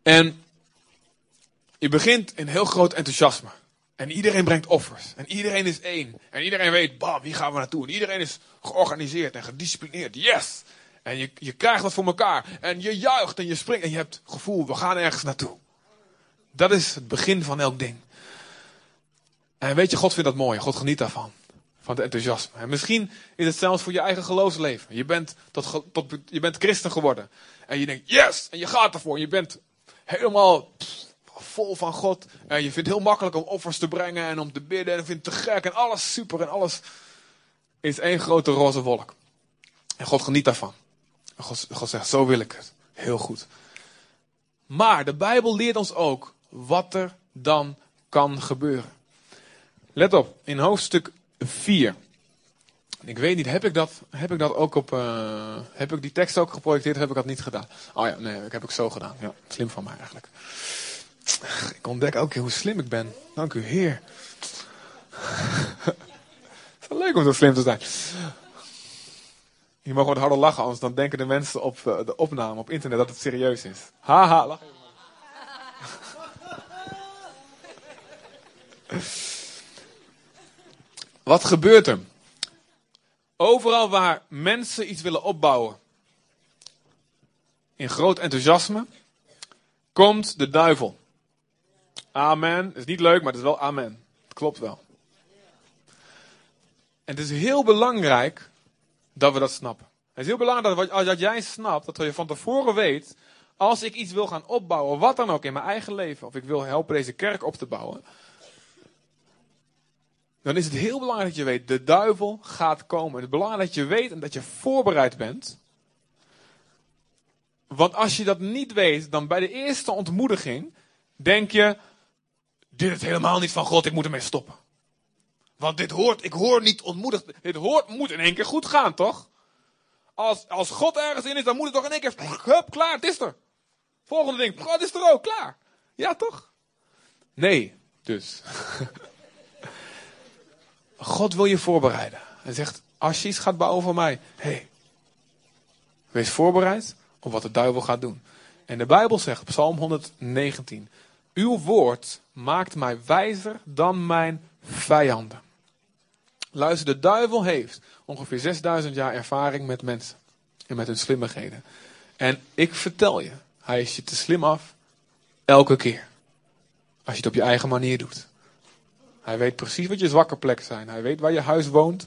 En je begint in heel groot enthousiasme. En iedereen brengt offers. En iedereen is één. En iedereen weet, bam, hier gaan we naartoe. En iedereen is georganiseerd en gedisciplineerd. Yes! En je, je krijgt wat voor elkaar. En je juicht en je springt. En je hebt het gevoel, we gaan ergens naartoe. Dat is het begin van elk ding. En weet je, God vindt dat mooi. God geniet daarvan. Van het enthousiasme. En misschien is het zelfs voor je eigen geloofsleven. Je bent, tot, tot, je bent christen geworden. En je denkt, yes! En je gaat ervoor. En je bent helemaal vol van God. En je vindt het heel makkelijk om offers te brengen en om te bidden. En je vindt het te gek. En alles super. En alles is één grote roze wolk. En God geniet daarvan. En God, God zegt, zo wil ik het. Heel goed. Maar de Bijbel leert ons ook wat er dan kan gebeuren. Let op, in hoofdstuk 4. Ik weet niet, heb ik dat, heb ik dat ook op. Uh, heb ik die tekst ook geprojecteerd? Heb ik dat niet gedaan? Oh ja, nee, ik heb ik zo gedaan. Ja, slim van mij eigenlijk. Ik ontdek ook hoe slim ik ben. Dank u, Heer. Het is wel leuk om zo slim te zijn. Je mag wat harder lachen, anders dan denken de mensen op uh, de opname op internet dat het serieus is. Haha, lach even. Wat gebeurt er? Overal waar mensen iets willen opbouwen, in groot enthousiasme, komt de duivel. Amen. Is niet leuk, maar het is wel amen. Het klopt wel. En het is heel belangrijk dat we dat snappen. Het is heel belangrijk dat, dat jij snapt, dat je van tevoren weet, als ik iets wil gaan opbouwen, wat dan ook in mijn eigen leven, of ik wil helpen deze kerk op te bouwen, dan is het heel belangrijk dat je weet, de duivel gaat komen. Het is belangrijk dat je weet en dat je voorbereid bent. Want als je dat niet weet, dan bij de eerste ontmoediging denk je, dit is helemaal niet van God, ik moet ermee stoppen. Want dit hoort, ik hoor niet ontmoedigd, dit hoort, moet in één keer goed gaan, toch? Als, als God ergens in is, dan moet het toch in één keer, hup, klaar, het is er. Volgende ding, het is er ook, klaar. Ja, toch? Nee, dus. God wil je voorbereiden. Hij zegt, als je iets gaat bouwen voor mij, hey, wees voorbereid op wat de duivel gaat doen. En de Bijbel zegt, Psalm 119, uw woord maakt mij wijzer dan mijn vijanden. Luister, de duivel heeft ongeveer 6000 jaar ervaring met mensen en met hun slimmigheden. En ik vertel je, hij is je te slim af elke keer. Als je het op je eigen manier doet. Hij weet precies wat je zwakke plekken zijn. Hij weet waar je huis woont.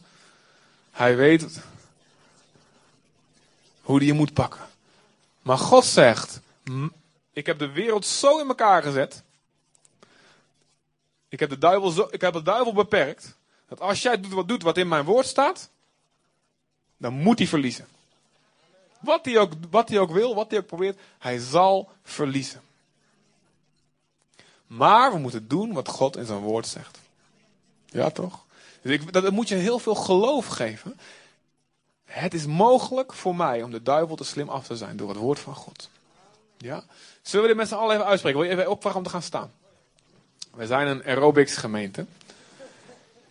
Hij weet hoe hij je moet pakken. Maar God zegt: Ik heb de wereld zo in elkaar gezet. Ik heb de duivel, zo, ik heb de duivel beperkt. Dat als jij doet wat doet wat in mijn woord staat. Dan moet hij verliezen. Wat hij ook, wat hij ook wil, wat hij ook probeert, hij zal verliezen. Maar we moeten doen wat God in zijn woord zegt. Ja, toch? Dus ik, dat, moet je heel veel geloof geven. Het is mogelijk voor mij om de duivel te slim af te zijn door het woord van God. Ja? Zullen we dit met z'n allen even uitspreken? Wil je even opvragen om te gaan staan? We zijn een aerobics gemeente.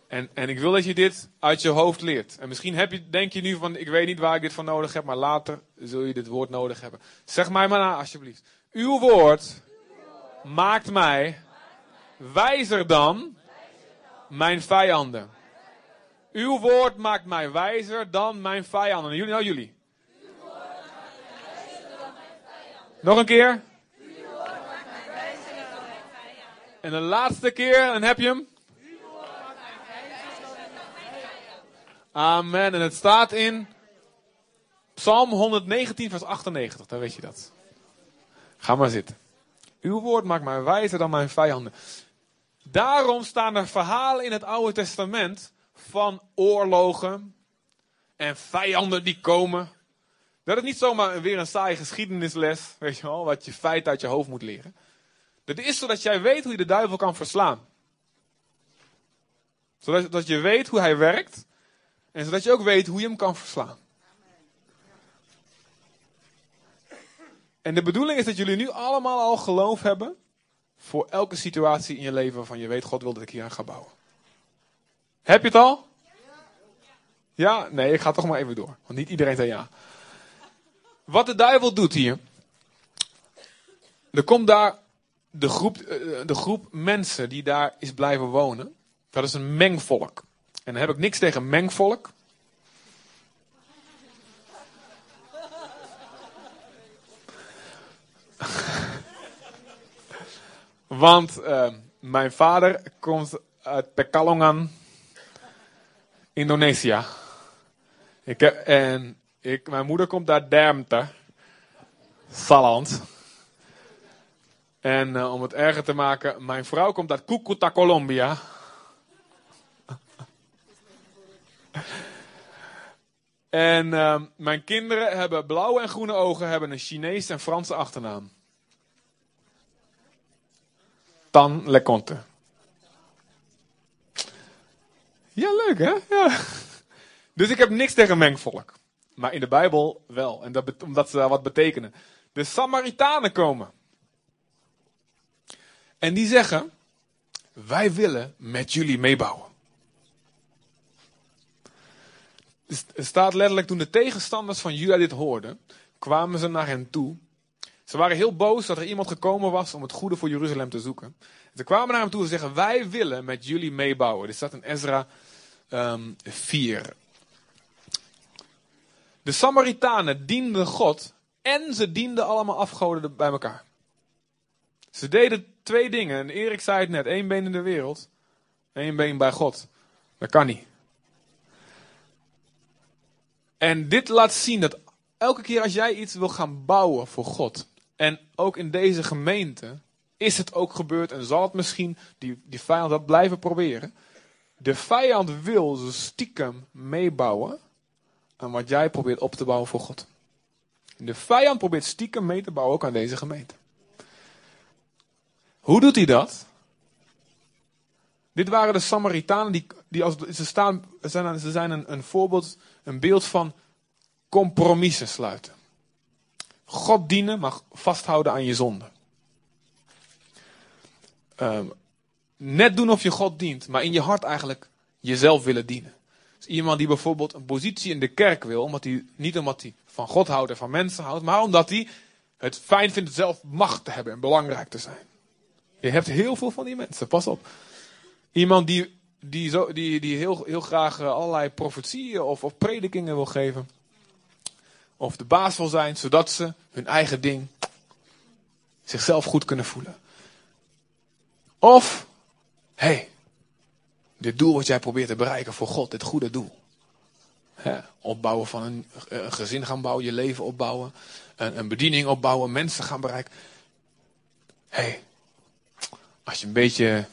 En, en ik wil dat je dit uit je hoofd leert. En misschien heb je, denk je nu van, ik weet niet waar ik dit voor nodig heb, maar later zul je dit woord nodig hebben. Zeg mij maar na, alsjeblieft. Uw woord maakt mij wijzer dan mijn vijanden. Uw woord maakt mij wijzer dan mijn vijanden. Jullie, nou jullie. Nog een keer. En de laatste keer, en heb je hem? Amen. En het staat in Psalm 119, vers 98. Dan weet je dat. Ga maar zitten. Uw woord maakt mij wijzer dan mijn vijanden. Daarom staan er verhalen in het Oude Testament van oorlogen en vijanden die komen. Dat is niet zomaar weer een saaie geschiedenisles, weet je wel, wat je feit uit je hoofd moet leren. Dat is zodat jij weet hoe je de duivel kan verslaan. Zodat dat je weet hoe hij werkt en zodat je ook weet hoe je hem kan verslaan. En de bedoeling is dat jullie nu allemaal al geloof hebben voor elke situatie in je leven waarvan je weet, God wil dat ik hier aan ga bouwen. Heb je het al? Ja? Nee, ik ga toch maar even door. Want niet iedereen zei ja. Wat de duivel doet hier. Er komt daar de groep, eh, de groep mensen die daar is blijven wonen. Dat is een mengvolk. En dan heb ik niks tegen mengvolk. Want uh, mijn vader komt uit Pekalongan, Indonesië. Ik en ik, mijn moeder komt uit Dermte, Saland. En uh, om het erger te maken, mijn vrouw komt uit Cucuta, Colombia. en uh, mijn kinderen hebben blauwe en groene ogen, hebben een Chinese en Franse achternaam. Tan Leconte. Ja, leuk hè? Ja. Dus ik heb niks tegen mengvolk. Maar in de Bijbel wel. En dat, omdat ze daar wat betekenen. De Samaritanen komen. En die zeggen: Wij willen met jullie meebouwen. Dus er staat letterlijk: toen de tegenstanders van Juda dit hoorden, kwamen ze naar hen toe. Ze waren heel boos dat er iemand gekomen was om het goede voor Jeruzalem te zoeken. Ze kwamen naar hem toe en zeggen: Wij willen met jullie meebouwen. Dit staat in Ezra um, 4. De Samaritanen dienden God en ze dienden allemaal afgoden bij elkaar. Ze deden twee dingen. En Erik zei het net: één been in de wereld, één been bij God. Dat kan niet. En dit laat zien dat elke keer als jij iets wil gaan bouwen voor God, en ook in deze gemeente is het ook gebeurd en zal het misschien die, die vijand dat blijven proberen. De vijand wil zo stiekem meebouwen aan wat jij probeert op te bouwen voor God. De vijand probeert stiekem mee te bouwen ook aan deze gemeente. Hoe doet hij dat? Dit waren de Samaritanen die, die als, ze, staan, zijn, ze zijn een, een voorbeeld, een beeld van compromissen sluiten. God dienen, maar vasthouden aan je zonde. Um, net doen of je God dient, maar in je hart eigenlijk jezelf willen dienen. Dus iemand die bijvoorbeeld een positie in de kerk wil, omdat hij, niet omdat hij van God houdt en van mensen houdt, maar omdat hij het fijn vindt zelf macht te hebben en belangrijk te zijn. Je hebt heel veel van die mensen, pas op. Iemand die, die, zo, die, die heel, heel graag eh, allerlei profetieën of, of predikingen wil geven. Of de baas wil zijn, zodat ze hun eigen ding zichzelf goed kunnen voelen. Of, hé, hey, dit doel wat jij probeert te bereiken voor God, dit goede doel. opbouwen van een, een, gezin gaan bouwen, je leven opbouwen, een, een bediening opbouwen, mensen gaan bereiken. Hé, hey, als je een beetje,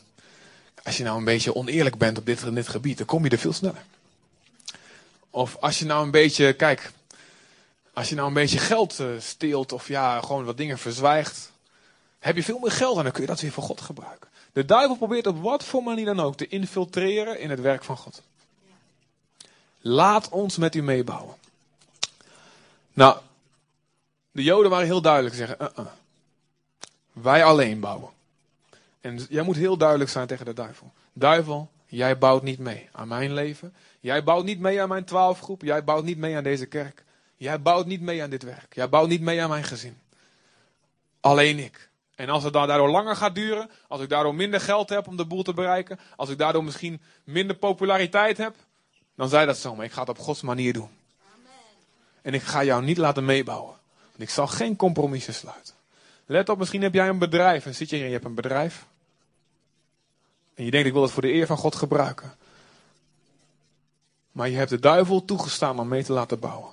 als je nou een beetje oneerlijk bent op dit, dit gebied, dan kom je er veel sneller. Of als je nou een beetje, kijk, Als je nou een beetje geld uh, steelt of ja, gewoon wat dingen verzwijgt, heb je veel meer geld en dan kun je dat weer voor God gebruiken. De duivel probeert op wat voor manier dan ook te infiltreren in het werk van God. Laat ons met u meebouwen. Nou, de Joden waren heel duidelijk zeggen: uh -uh. wij alleen bouwen. En jij moet heel duidelijk zijn tegen de duivel. Duivel, jij bouwt niet mee aan mijn leven. Jij bouwt niet mee aan mijn twaalfgroep. Jij bouwt niet mee aan deze kerk. Jij bouwt niet mee aan dit werk. Jij bouwt niet mee aan mijn gezin. Alleen ik. En als het dan daardoor langer gaat duren, als ik daardoor minder geld heb om de boel te bereiken, als ik daardoor misschien minder populariteit heb, dan zei dat zo, maar ik ga het op Gods manier doen. Amen. En ik ga jou niet laten meebouwen. Want ik zal geen compromissen sluiten. Let op, misschien heb jij een bedrijf en zit je hier en je hebt een bedrijf. En je denkt, ik wil het voor de eer van God gebruiken. Maar je hebt de duivel toegestaan om mee te laten bouwen.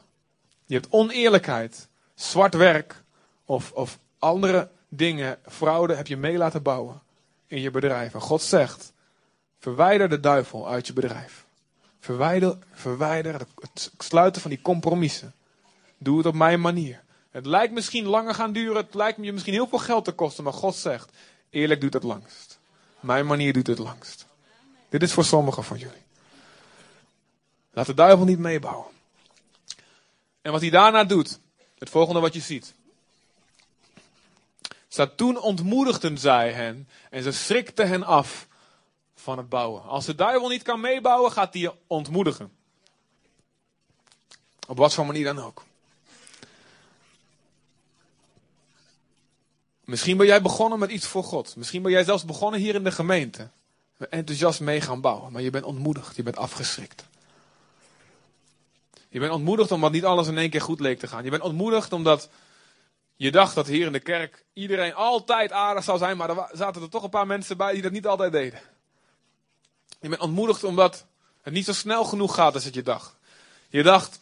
Je hebt oneerlijkheid, zwart werk of, of andere dingen, fraude, heb je mee laten bouwen in je bedrijf. En God zegt, verwijder de duivel uit je bedrijf. Verwijder, verwijder het sluiten van die compromissen. Doe het op mijn manier. Het lijkt misschien langer gaan duren, het lijkt je misschien heel veel geld te kosten, maar God zegt, eerlijk doet het langst. Mijn manier doet het langst. Dit is voor sommigen van jullie. Laat de duivel niet meebouwen. En wat hij daarna doet, het volgende wat je ziet. Staat toen ontmoedigden zij hen en ze schrikten hen af van het bouwen. Als de duivel niet kan meebouwen, gaat hij je ontmoedigen. Op wat voor manier dan ook. Misschien ben jij begonnen met iets voor God. Misschien ben jij zelfs begonnen hier in de gemeente. Enthousiast mee gaan bouwen. Maar je bent ontmoedigd. Je bent afgeschrikt. Je bent ontmoedigd omdat niet alles in één keer goed leek te gaan. Je bent ontmoedigd omdat je dacht dat hier in de kerk iedereen altijd aardig zou zijn. Maar er zaten er toch een paar mensen bij die dat niet altijd deden. Je bent ontmoedigd omdat het niet zo snel genoeg gaat als het je dacht. Je dacht,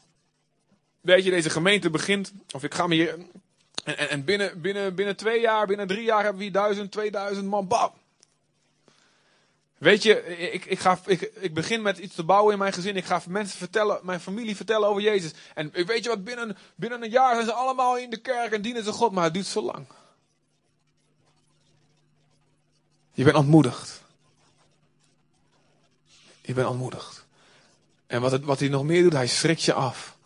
weet je, deze gemeente begint, of ik ga me hier en, en, en, binnen, binnen, binnen twee jaar, binnen drie jaar hebben we hier duizend, tweeduizend man. Bam! Weet je, ik, ik, ga, ik, ik begin met iets te bouwen in mijn gezin. Ik ga mensen vertellen, mijn familie vertellen over Jezus. En weet je wat, binnen, binnen een jaar zijn ze allemaal in de kerk en dienen ze God. Maar het duurt zo lang. Je bent ontmoedigd. Je bent ontmoedigd. En wat, het, wat hij nog meer doet, hij schrikt je af.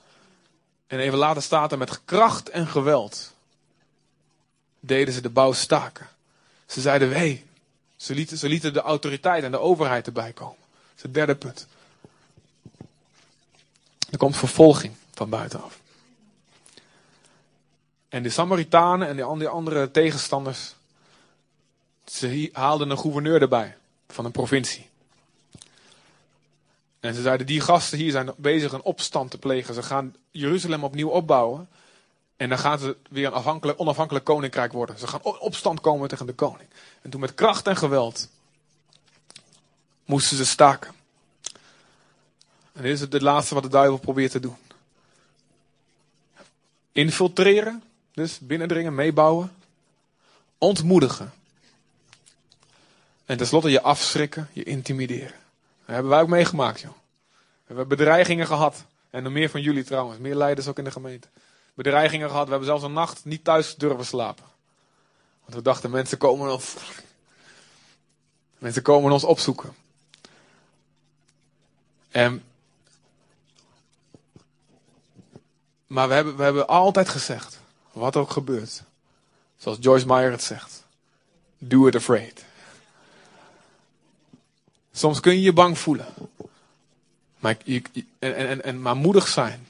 En even later staat er met kracht en geweld deden ze de bouw staken. Ze zeiden, lieten, ze lieten de autoriteit en de overheid erbij komen. Dat is het derde punt. Er komt vervolging van buitenaf. En de Samaritanen en die andere tegenstanders, ze haalden een gouverneur erbij van een provincie. En ze zeiden, die gasten hier zijn bezig een opstand te plegen. Ze gaan Jeruzalem opnieuw opbouwen. En dan gaat het weer een afhankelijk, onafhankelijk koninkrijk worden. Ze gaan opstand komen tegen de koning. En toen met kracht en geweld moesten ze staken. En dit is het laatste wat de duivel probeert te doen. Infiltreren, dus binnendringen, meebouwen. Ontmoedigen. En tenslotte je afschrikken, je intimideren. Dat hebben wij ook meegemaakt, joh. We hebben bedreigingen gehad. En nog meer van jullie trouwens. Meer leiders ook in de gemeente bedreigingen gehad. We hebben zelfs een nacht niet thuis durven slapen. Want we dachten, mensen komen ons, mensen komen ons opzoeken. En, maar we hebben, we hebben altijd gezegd, wat ook gebeurt. Zoals Joyce Meyer het zegt. Do it afraid. Soms kun je je bang voelen. Maar, en, en, en, maar moedig zijn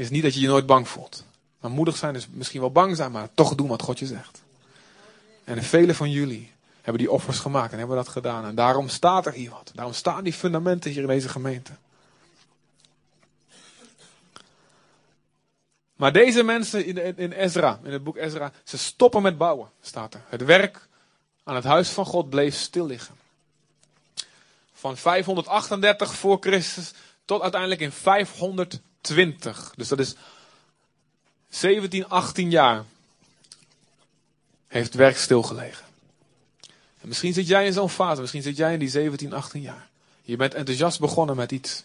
is niet dat je je nooit bang voelt. Maar moedig zijn is misschien wel bang zijn, maar toch doen wat God je zegt. En vele van jullie hebben die offers gemaakt en hebben dat gedaan. En daarom staat er hier wat. Daarom staan die fundamenten hier in deze gemeente. Maar deze mensen in, in Ezra, in het boek Ezra, ze stoppen met bouwen, staat er. Het werk aan het huis van God bleef stil liggen. Van 538 voor Christus tot uiteindelijk in 500 20. Dus dat is 17, 18 jaar. Heeft werk stilgelegen. En misschien zit jij in zo'n fase. Misschien zit jij in die 17, 18 jaar. Je bent enthousiast begonnen met iets.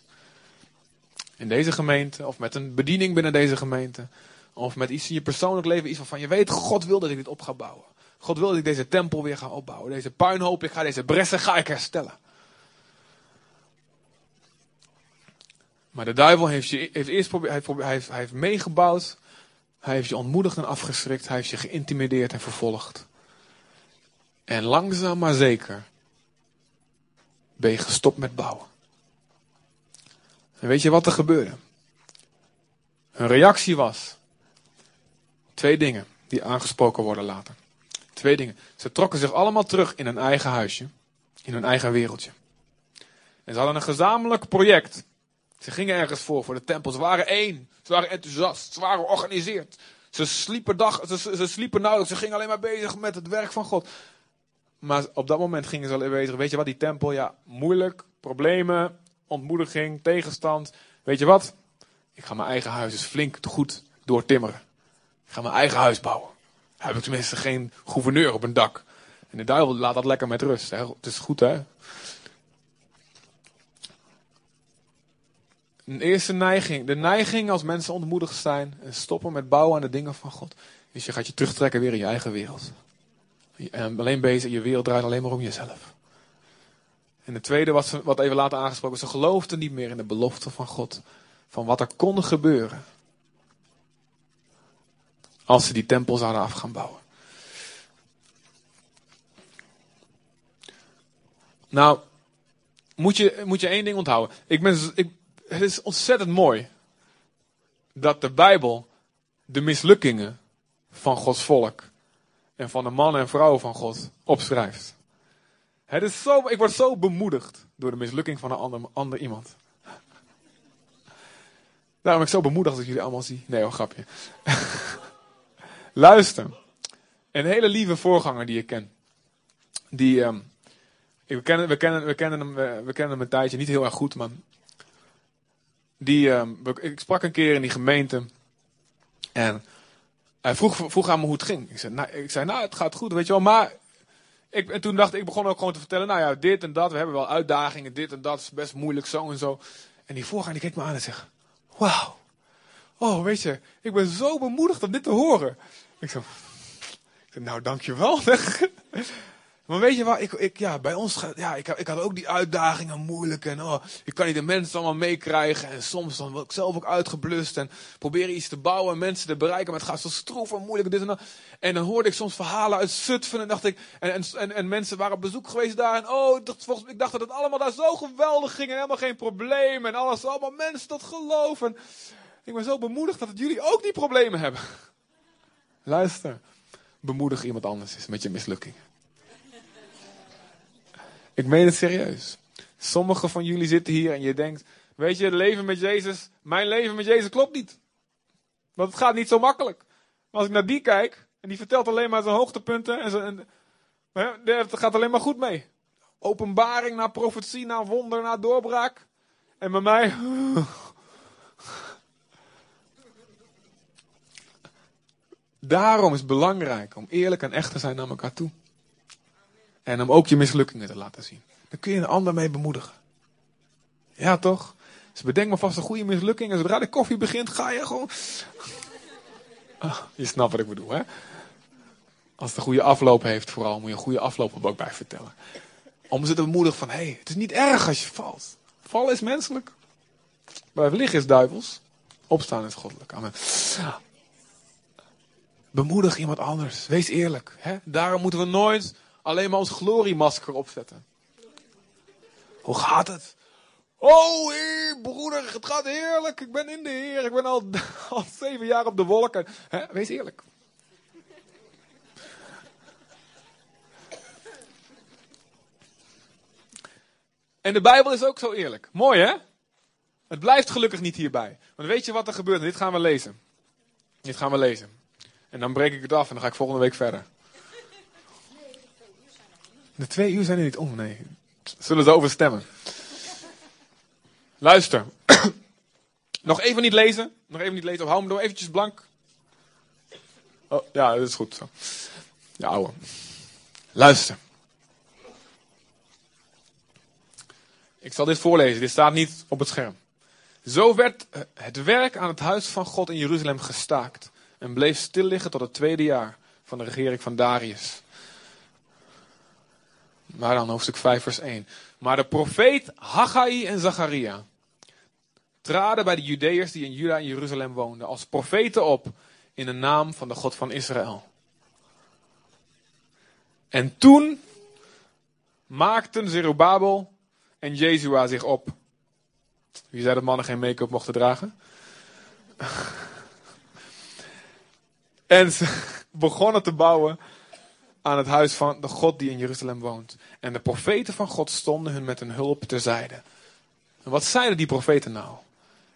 In deze gemeente, of met een bediening binnen deze gemeente. Of met iets in je persoonlijk leven, iets waarvan je weet, God wil dat ik dit op ga bouwen. God wil dat ik deze tempel weer ga opbouwen. Deze puinhoop, ik ga deze bressen ga ik herstellen. Maar de duivel heeft, je, eerst hij, heeft, probeer- hij, heeft, hij heeft meegebouwd. Hij heeft je ontmoedigd en afgeschrikt. Hij heeft je geïntimideerd en vervolgd. En langzaam maar zeker ben je gestopt met bouwen. En weet je wat er gebeurde? Hun reactie was twee dingen die aangesproken worden later. Twee dingen. Ze trokken zich allemaal terug in hun eigen huisje, in hun eigen wereldje. En ze hadden een gezamenlijk project. Ze gingen ergens voor, voor de tempel. Ze waren één. Ze waren enthousiast. Ze waren georganiseerd. Ze sliepen, dag, ze, ze, sliepen nauwelijks. Ze gingen alleen maar bezig met het werk van God. Maar op dat moment gingen ze al bezig. Weet je wat, die tempel, ja, moeilijk. Problemen, ontmoediging, tegenstand. Weet je wat? Ik ga mijn eigen huis eens flink te goed doortimmeren. Ik ga mijn eigen huis bouwen. Heb ik tenminste geen gouverneur op een dak. En de duivel laat dat lekker met rust. Hè? Het is goed, hè? Een eerste neiging. De neiging als mensen ontmoedigd zijn en stoppen met bouwen aan de dingen van God. Is je gaat je terugtrekken weer in je eigen wereld. En alleen bezig, je wereld draait alleen maar om jezelf. En de tweede, wat, wat even later aangesproken, ze geloofden niet meer in de belofte van God. Van wat er kon gebeuren. Als ze die tempel zouden af gaan bouwen. Nou, moet je, moet je één ding onthouden. Ik ben, ik, het is ontzettend mooi dat de Bijbel de mislukkingen van Gods volk en van de mannen en vrouwen van God opschrijft. Het is zo, ik word zo bemoedigd door de mislukking van een ander, ander iemand. Daarom ben ik zo bemoedigd dat jullie allemaal zie. Nee hoor, grapje. Luister. Een hele lieve voorganger die ik ken. Die, ehm, we, kennen, we, kennen, we, kennen hem, we, we kennen hem een tijdje, niet heel erg goed, maar... Die, ehm, ik sprak een keer in die gemeente. En hij vroeg, vroeg aan me hoe het ging. Ik zei, nou, ik zei, nou, het gaat goed, weet je wel. Maar ik, en toen dacht ik, begon ook gewoon te vertellen, nou ja, dit en dat. We hebben wel uitdagingen, dit en dat is best moeilijk, zo en zo. En die voorganger keek me aan en zegt, wauw. Oh, weet je, ik ben zo bemoedigd om dit te horen. Ik zei, nou, dankjewel. Maar weet je wat, ik, ik, ja, bij ons, ja, ik, ik had ook die uitdagingen moeilijk. En oh, ik kan niet de mensen allemaal meekrijgen. En soms dan word ik zelf ook uitgeblust. En probeer iets te bouwen en mensen te bereiken. Maar het gaat zo stroef en moeilijk. Dit en, dat. en dan hoorde ik soms verhalen uit Zutphen. En dacht ik, en, en, en, en mensen waren op bezoek geweest daar. En oh, ik dacht, volgens, ik dacht dat het allemaal daar zo geweldig ging. En helemaal geen probleem. En alles, allemaal mensen dat geloven. Ik ben zo bemoedigd dat jullie ook die problemen hebben. Luister, bemoedig iemand anders eens met je mislukkingen. Ik meen het serieus. Sommigen van jullie zitten hier en je denkt, weet je, het leven met Jezus, mijn leven met Jezus klopt niet. Want het gaat niet zo makkelijk. Maar als ik naar die kijk, en die vertelt alleen maar zijn hoogtepunten, en, zijn, het gaat alleen maar goed mee. Openbaring naar profetie, naar wonder, naar doorbraak. En bij mij, Daarom is het belangrijk om eerlijk en echt te zijn naar elkaar toe. En om ook je mislukkingen te laten zien. Dan kun je een ander mee bemoedigen. Ja, toch? Dus bedenk maar vast een goede mislukking. En zodra de koffie begint, ga je gewoon. Ah, je snapt wat ik bedoel, hè? Als het een goede afloop heeft, vooral, moet je een goede afloop er ook bij vertellen. Om ze te bemoedigen van, hé, hey, het is niet erg als je valt. Vallen is menselijk. Blijven liggen is duivels. Opstaan is goddelijk. Amen. Bemoedig iemand anders. Wees eerlijk. Hè? Daarom moeten we nooit alleen maar ons gloriemasker opzetten. Hoe gaat het? Oh, hey, broeder, het gaat heerlijk. Ik ben in de Heer. Ik ben al, al zeven jaar op de wolken. Wees eerlijk. En de Bijbel is ook zo eerlijk. Mooi, hè? Het blijft gelukkig niet hierbij. Want weet je wat er gebeurt? Dit gaan we lezen. Dit gaan we lezen. En dan breek ik het af en dan ga ik volgende week verder. De twee uur zijn er niet om, nee. Zullen ze over stemmen. Luister. Nog even niet lezen. Nog even niet lezen. Hou hem door eventjes blank. Oh, ja, dat is goed zo. Ja, ouwe. Luister. Ik zal dit voorlezen. Dit staat niet op het scherm. Zo werd het werk aan het huis van God in Jeruzalem gestaakt en bleef stil liggen tot het tweede jaar van de regering van Darius. Maar dan hoofdstuk 5 vers 1. Maar de profeet Haggai en Zacharia traden bij de Judeërs die in Juda en Jeruzalem woonden als profeten op in de naam van de God van Israël. En toen maakten Zerubabel en Jezua zich op. Wie zei dat mannen geen make-up mochten dragen? en ze begonnen te bouwen aan het huis van de God die in Jeruzalem woont. En de profeten van God stonden hun met hun hulp terzijde. En wat zeiden die profeten nou?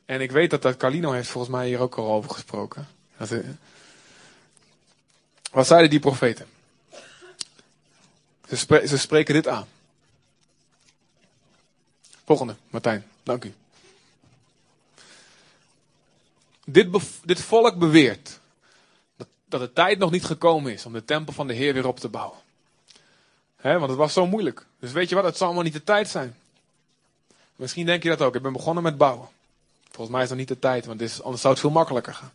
En ik weet dat, dat Carlino heeft volgens mij hier ook al over gesproken. Eh, wat zeiden die profeten? Ze, spre- ze spreken dit aan. Volgende, Martijn, dank u. Dit, dit volk beweert dat, de tijd nog niet gekomen is om de tempel van de Heer weer op te bouwen. Hè, want het was zo moeilijk. Dus weet je wat, het zal allemaal niet de tijd zijn. Misschien denk je dat ook. Ik ben begonnen met bouwen. Volgens mij is dat niet de tijd, want is, anders zou het veel makkelijker gaan.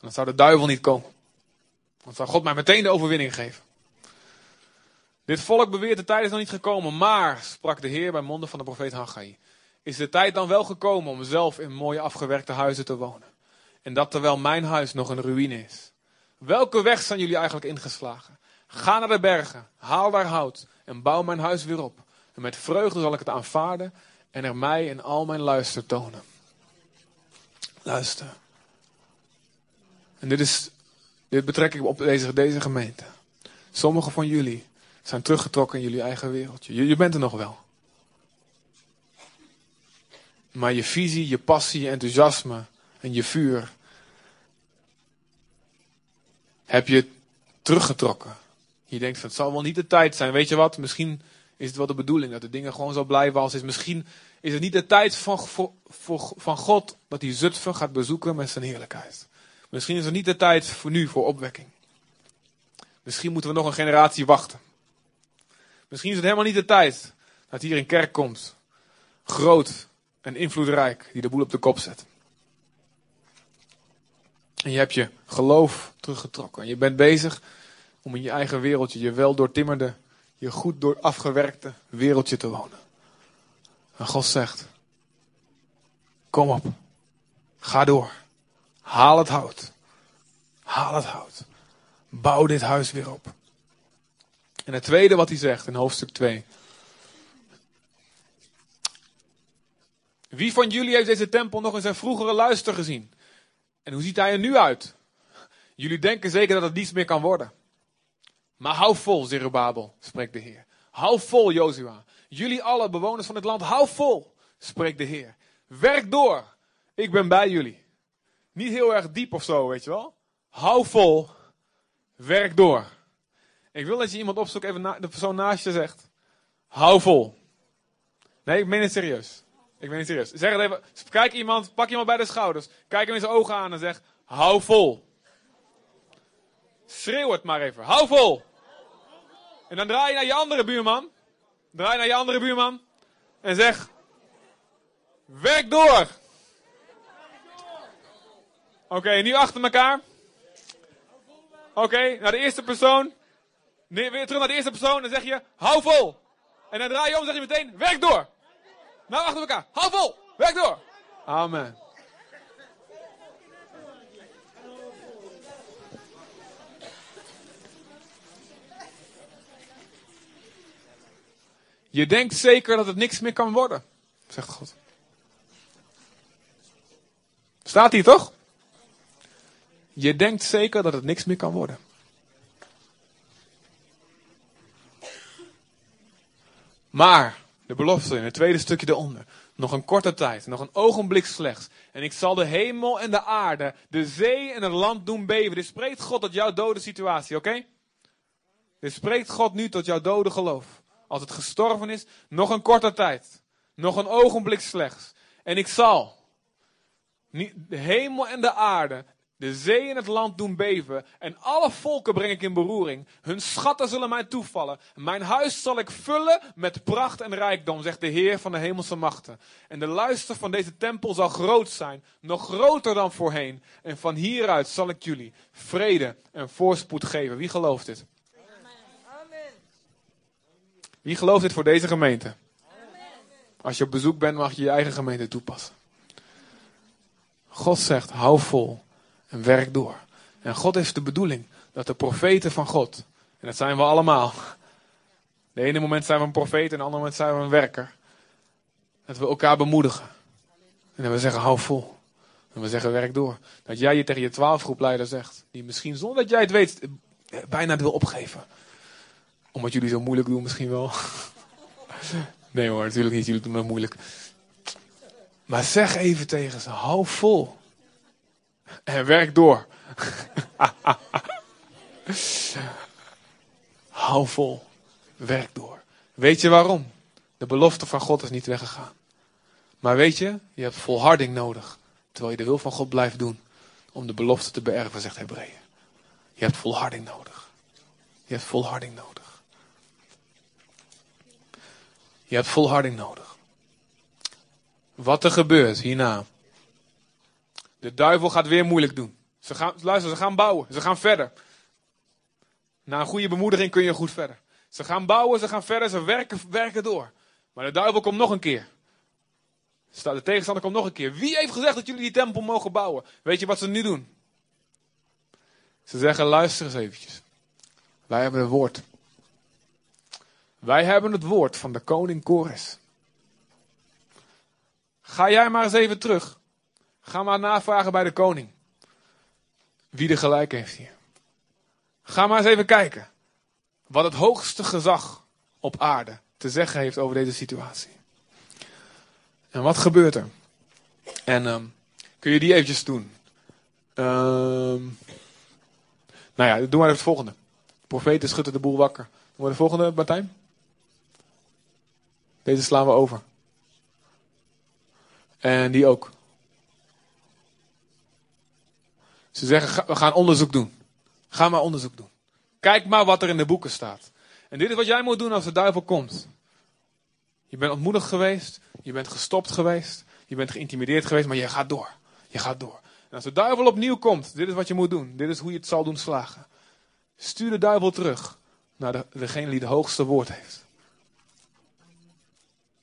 Dan zou de duivel niet komen. Dan zou God mij meteen de overwinning geven. Dit volk beweert de tijd is nog niet gekomen, maar, sprak de Heer bij monden van de profeet Haggai, is de tijd dan wel gekomen om zelf in mooie afgewerkte huizen te wonen. En dat terwijl mijn huis nog een ruïne is. Welke weg zijn jullie eigenlijk ingeslagen? Ga naar de bergen, haal daar hout en bouw mijn huis weer op. En met vreugde zal ik het aanvaarden en er mij in al mijn luister tonen. Luister. En dit, is, dit betrek ik op deze, deze gemeente. Sommigen van jullie zijn teruggetrokken in jullie eigen wereldje. Je, je bent er nog wel. Maar je visie, je passie, je enthousiasme en je vuur heb je teruggetrokken. Je denkt van het zal wel niet de tijd zijn. Weet je wat? Misschien is het wel de bedoeling dat de dingen gewoon zo blijven als is. Misschien is het niet de tijd van, voor, van God dat hij Zutphen gaat bezoeken met zijn heerlijkheid. Misschien is het niet de tijd voor nu voor opwekking. Misschien moeten we nog een generatie wachten. Misschien is het helemaal niet de tijd dat hier een kerk komt. Groot en invloedrijk, die de boel op de kop zet. En je hebt je geloof teruggetrokken. En je bent bezig om in je eigen wereldje, je wel doortimmerde, je goed door afgewerkte wereldje te wonen. En God zegt, kom op, ga door, haal het hout, haal het hout, bouw dit huis weer op. En het tweede wat hij zegt in hoofdstuk 2. Wie van jullie heeft deze tempel nog in zijn vroegere luister gezien? En hoe ziet hij er nu uit? Jullie denken zeker dat het niets meer kan worden. Maar hou vol, Zerubabel, spreekt de Heer. Hou vol, Jozua. Jullie alle bewoners van het land, hou vol, spreekt de Heer. Werk door. Ik ben bij jullie. Niet heel erg diep of zo, weet je wel. Hou vol. Werk door. Ik wil dat je iemand opzoekt, even na, de persoon naast je zegt. Hou vol. Nee, ik meen het serieus. Ik meen het serieus. Zeg het even. Kijk iemand, pak iemand bij de schouders. Kijk hem in zijn ogen aan en zeg. Hou vol. Schreeuw het maar even. Hou vol. En dan draai je naar je andere buurman. Draai naar je andere buurman. En zeg. Werk door. Oké, nu achter elkaar. Oké, naar de eerste persoon. Weer terug naar de eerste persoon. Dan zeg je, hou vol. En dan draai je om en zeg je meteen, werk door. Nou, achter elkaar. Hou vol. Werk door. Amen. Je denkt zeker dat het niks meer kan worden, zegt God. Staat hier toch? Je denkt zeker dat het niks meer kan worden. Maar, de belofte in het tweede stukje eronder. Nog een korte tijd, nog een ogenblik slechts. En ik zal de hemel en de aarde, de zee en het land doen beven. Dit spreekt God tot jouw dode situatie, oké? Dit spreekt God nu tot jouw dode geloof. Als het gestorven is, nog een korte tijd. Nog een ogenblik slechts. En ik zal de hemel en de aarde De zee en het land doen beven en alle volken breng ik in beroering. Hun schatten zullen mij toevallen. Mijn huis zal ik vullen met pracht en rijkdom, zegt de Heer van de hemelse machten. En de luister van deze tempel zal groot zijn, nog groter dan voorheen. En van hieruit zal ik jullie vrede en voorspoed geven. Wie gelooft dit? Wie gelooft dit voor deze gemeente? Als je op bezoek bent, mag je je eigen gemeente toepassen. God zegt, hou vol en werk door. En God heeft de bedoeling dat de profeten van God, en dat zijn we allemaal. De ene moment zijn we een profeet en de andere moment zijn we een werker. Dat we elkaar bemoedigen. En dat we zeggen, hou vol. En we zeggen, werk door. Dat jij je tegen je twaalfgroepleider zegt, die misschien zonder dat jij het weet, bijna het wil opgeven. Omdat jullie zo moeilijk doen misschien wel. Nee hoor, natuurlijk niet, jullie doen het moeilijk. Maar zeg even tegen ze, hou vol. En werk door. hou vol. Werk door. Weet je waarom? De belofte van God is niet weggegaan. Maar weet je, je hebt volharding nodig. Terwijl je de wil van God blijft doen. Om de belofte te beërven, zegt Hebreeën. Je hebt volharding nodig. Je hebt volharding nodig. Je hebt volharding nodig. Wat er gebeurt hierna. De duivel gaat weer moeilijk doen. Ze gaan, luister, ze gaan bouwen. Ze gaan verder. Na een goede bemoediging kun je goed verder. Ze gaan bouwen, ze gaan verder, ze werken, werken door. Maar de duivel komt nog een keer. De tegenstander komt nog een keer. Wie heeft gezegd dat jullie die tempel mogen bouwen? Weet je wat ze nu doen? Ze zeggen, luister eens eventjes. Wij hebben het woord. Wij hebben het woord van de koning Kores. Ga jij maar eens even terug. Ga maar navragen bij de koning. Wie de gelijk heeft hier. Ga maar eens even kijken. Wat het hoogste gezag op aarde te zeggen heeft over deze situatie. En wat gebeurt er? En um, kun je die eventjes doen? Um, nou ja, doe maar even het volgende. Profeten schutten de boel wakker. Doe maar de volgende, Martijn. Deze slaan we over. En die ook. Ze zeggen, we gaan onderzoek doen. Ga maar onderzoek doen. Kijk maar wat er in de boeken staat. En dit is wat jij moet doen als de duivel komt. Je bent ontmoedigd geweest. Je bent gestopt geweest. Je bent geïntimideerd geweest, maar je gaat door. Je gaat door. En als de duivel opnieuw komt, dit is wat je moet doen. Dit is hoe je het zal doen slagen. Stuur de duivel terug naar de, degene die de hoogste woord heeft.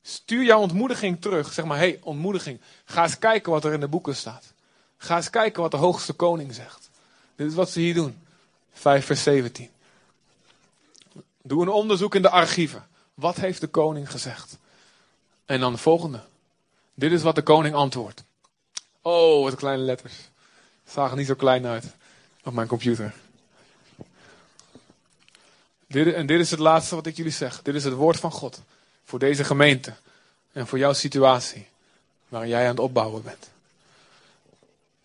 Stuur jouw ontmoediging terug. Zeg maar, hé, hey, ontmoediging. Ga eens kijken wat er in de boeken staat. Ga eens kijken wat de hoogste koning zegt. Dit is wat ze hier doen. 5 vers 17. Doe een onderzoek in de archieven. Wat heeft de koning gezegd? En dan de volgende. Dit is wat de koning antwoordt. Oh, wat kleine letters. Zagen niet zo klein uit op mijn computer. Dit, en dit is het laatste wat ik jullie zeg. Dit is het woord van God. Voor deze gemeente. En voor jouw situatie. Waar jij aan het opbouwen bent.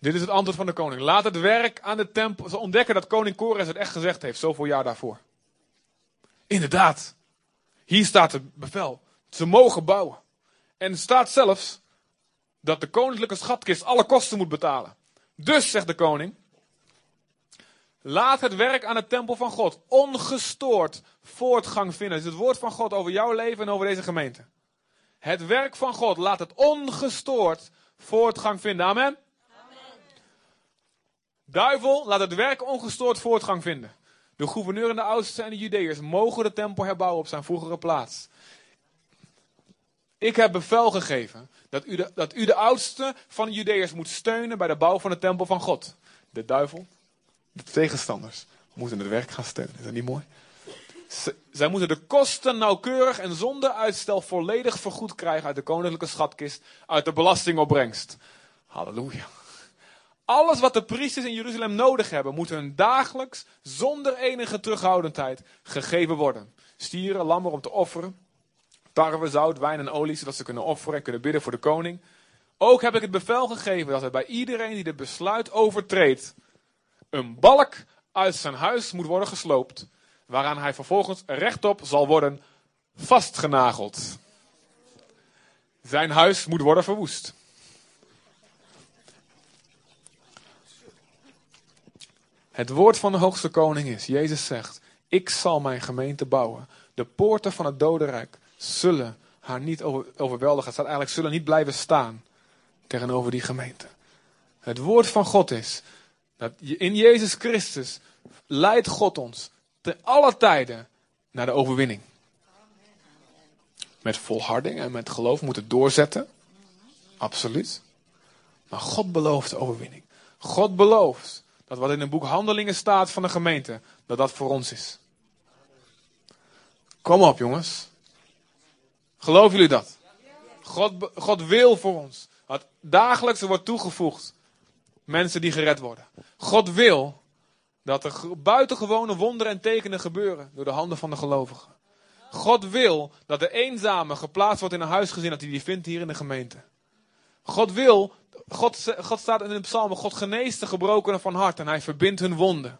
Dit is het antwoord van de koning. Laat het werk aan de tempel. Ze ontdekken dat koning Kores het echt gezegd heeft. Zoveel jaar daarvoor. Inderdaad. Hier staat het bevel. Ze mogen bouwen. En staat zelfs dat de koninklijke schatkist alle kosten moet betalen. Dus, zegt de koning, laat het werk aan de tempel van God ongestoord voortgang vinden. Dat is het woord van God over jouw leven en over deze gemeente. Het werk van God, laat het ongestoord voortgang vinden. Amen. Duivel, laat het werk ongestoord voortgang vinden. De gouverneur en de oudsten en de Judeërs mogen de tempel herbouwen op zijn vroegere plaats. Ik heb bevel gegeven dat u, de, dat u de oudste van de Judeërs moet steunen bij de bouw van de tempel van God. De duivel, de tegenstanders, moeten het werk gaan steunen. Is dat niet mooi? zij moeten de kosten nauwkeurig en zonder uitstel volledig vergoed krijgen uit de koninklijke schatkist, uit de belastingopbrengst. Halleluja. Alles wat de priesters in Jeruzalem nodig hebben, moet hun dagelijks, zonder enige terughoudendheid, gegeven worden. Stieren, lammen om te offeren, tarwe, zout, wijn en olie, zodat ze kunnen offeren en kunnen bidden voor de koning. Ook heb ik het bevel gegeven dat er bij iedereen die dit besluit overtreedt, een balk uit zijn huis moet worden gesloopt, waaraan hij vervolgens rechtop zal worden vastgenageld. Zijn huis moet worden verwoest. Het woord van de hoogste koning is, Jezus zegt, ik zal mijn gemeente bouwen. De poorten van het dodenrijk zullen haar niet over- overweldigen. Het staat eigenlijk, zullen niet blijven staan tegenover die gemeente. Het woord van God is, dat in Jezus Christus leidt God ons te alle tijden naar de overwinning. Met volharding en met geloof moeten doorzetten. Absoluut. Maar God belooft de overwinning. God belooft dat wat in het boek Handelingen staat van de gemeente, dat dat voor ons is. Kom op, jongens. Geloven jullie dat? God, God wil voor ons. Dat dagelijks wordt toegevoegd. Mensen die gered worden. God wil dat er ge- buitengewone wonderen en tekenen gebeuren door de handen van de gelovigen. God wil dat de eenzame geplaatst wordt in een huisgezin dat hij die vindt hier in de gemeente. God wil, God, God staat in de psalmen, God geneest de gebrokenen van hart en hij verbindt hun wonden.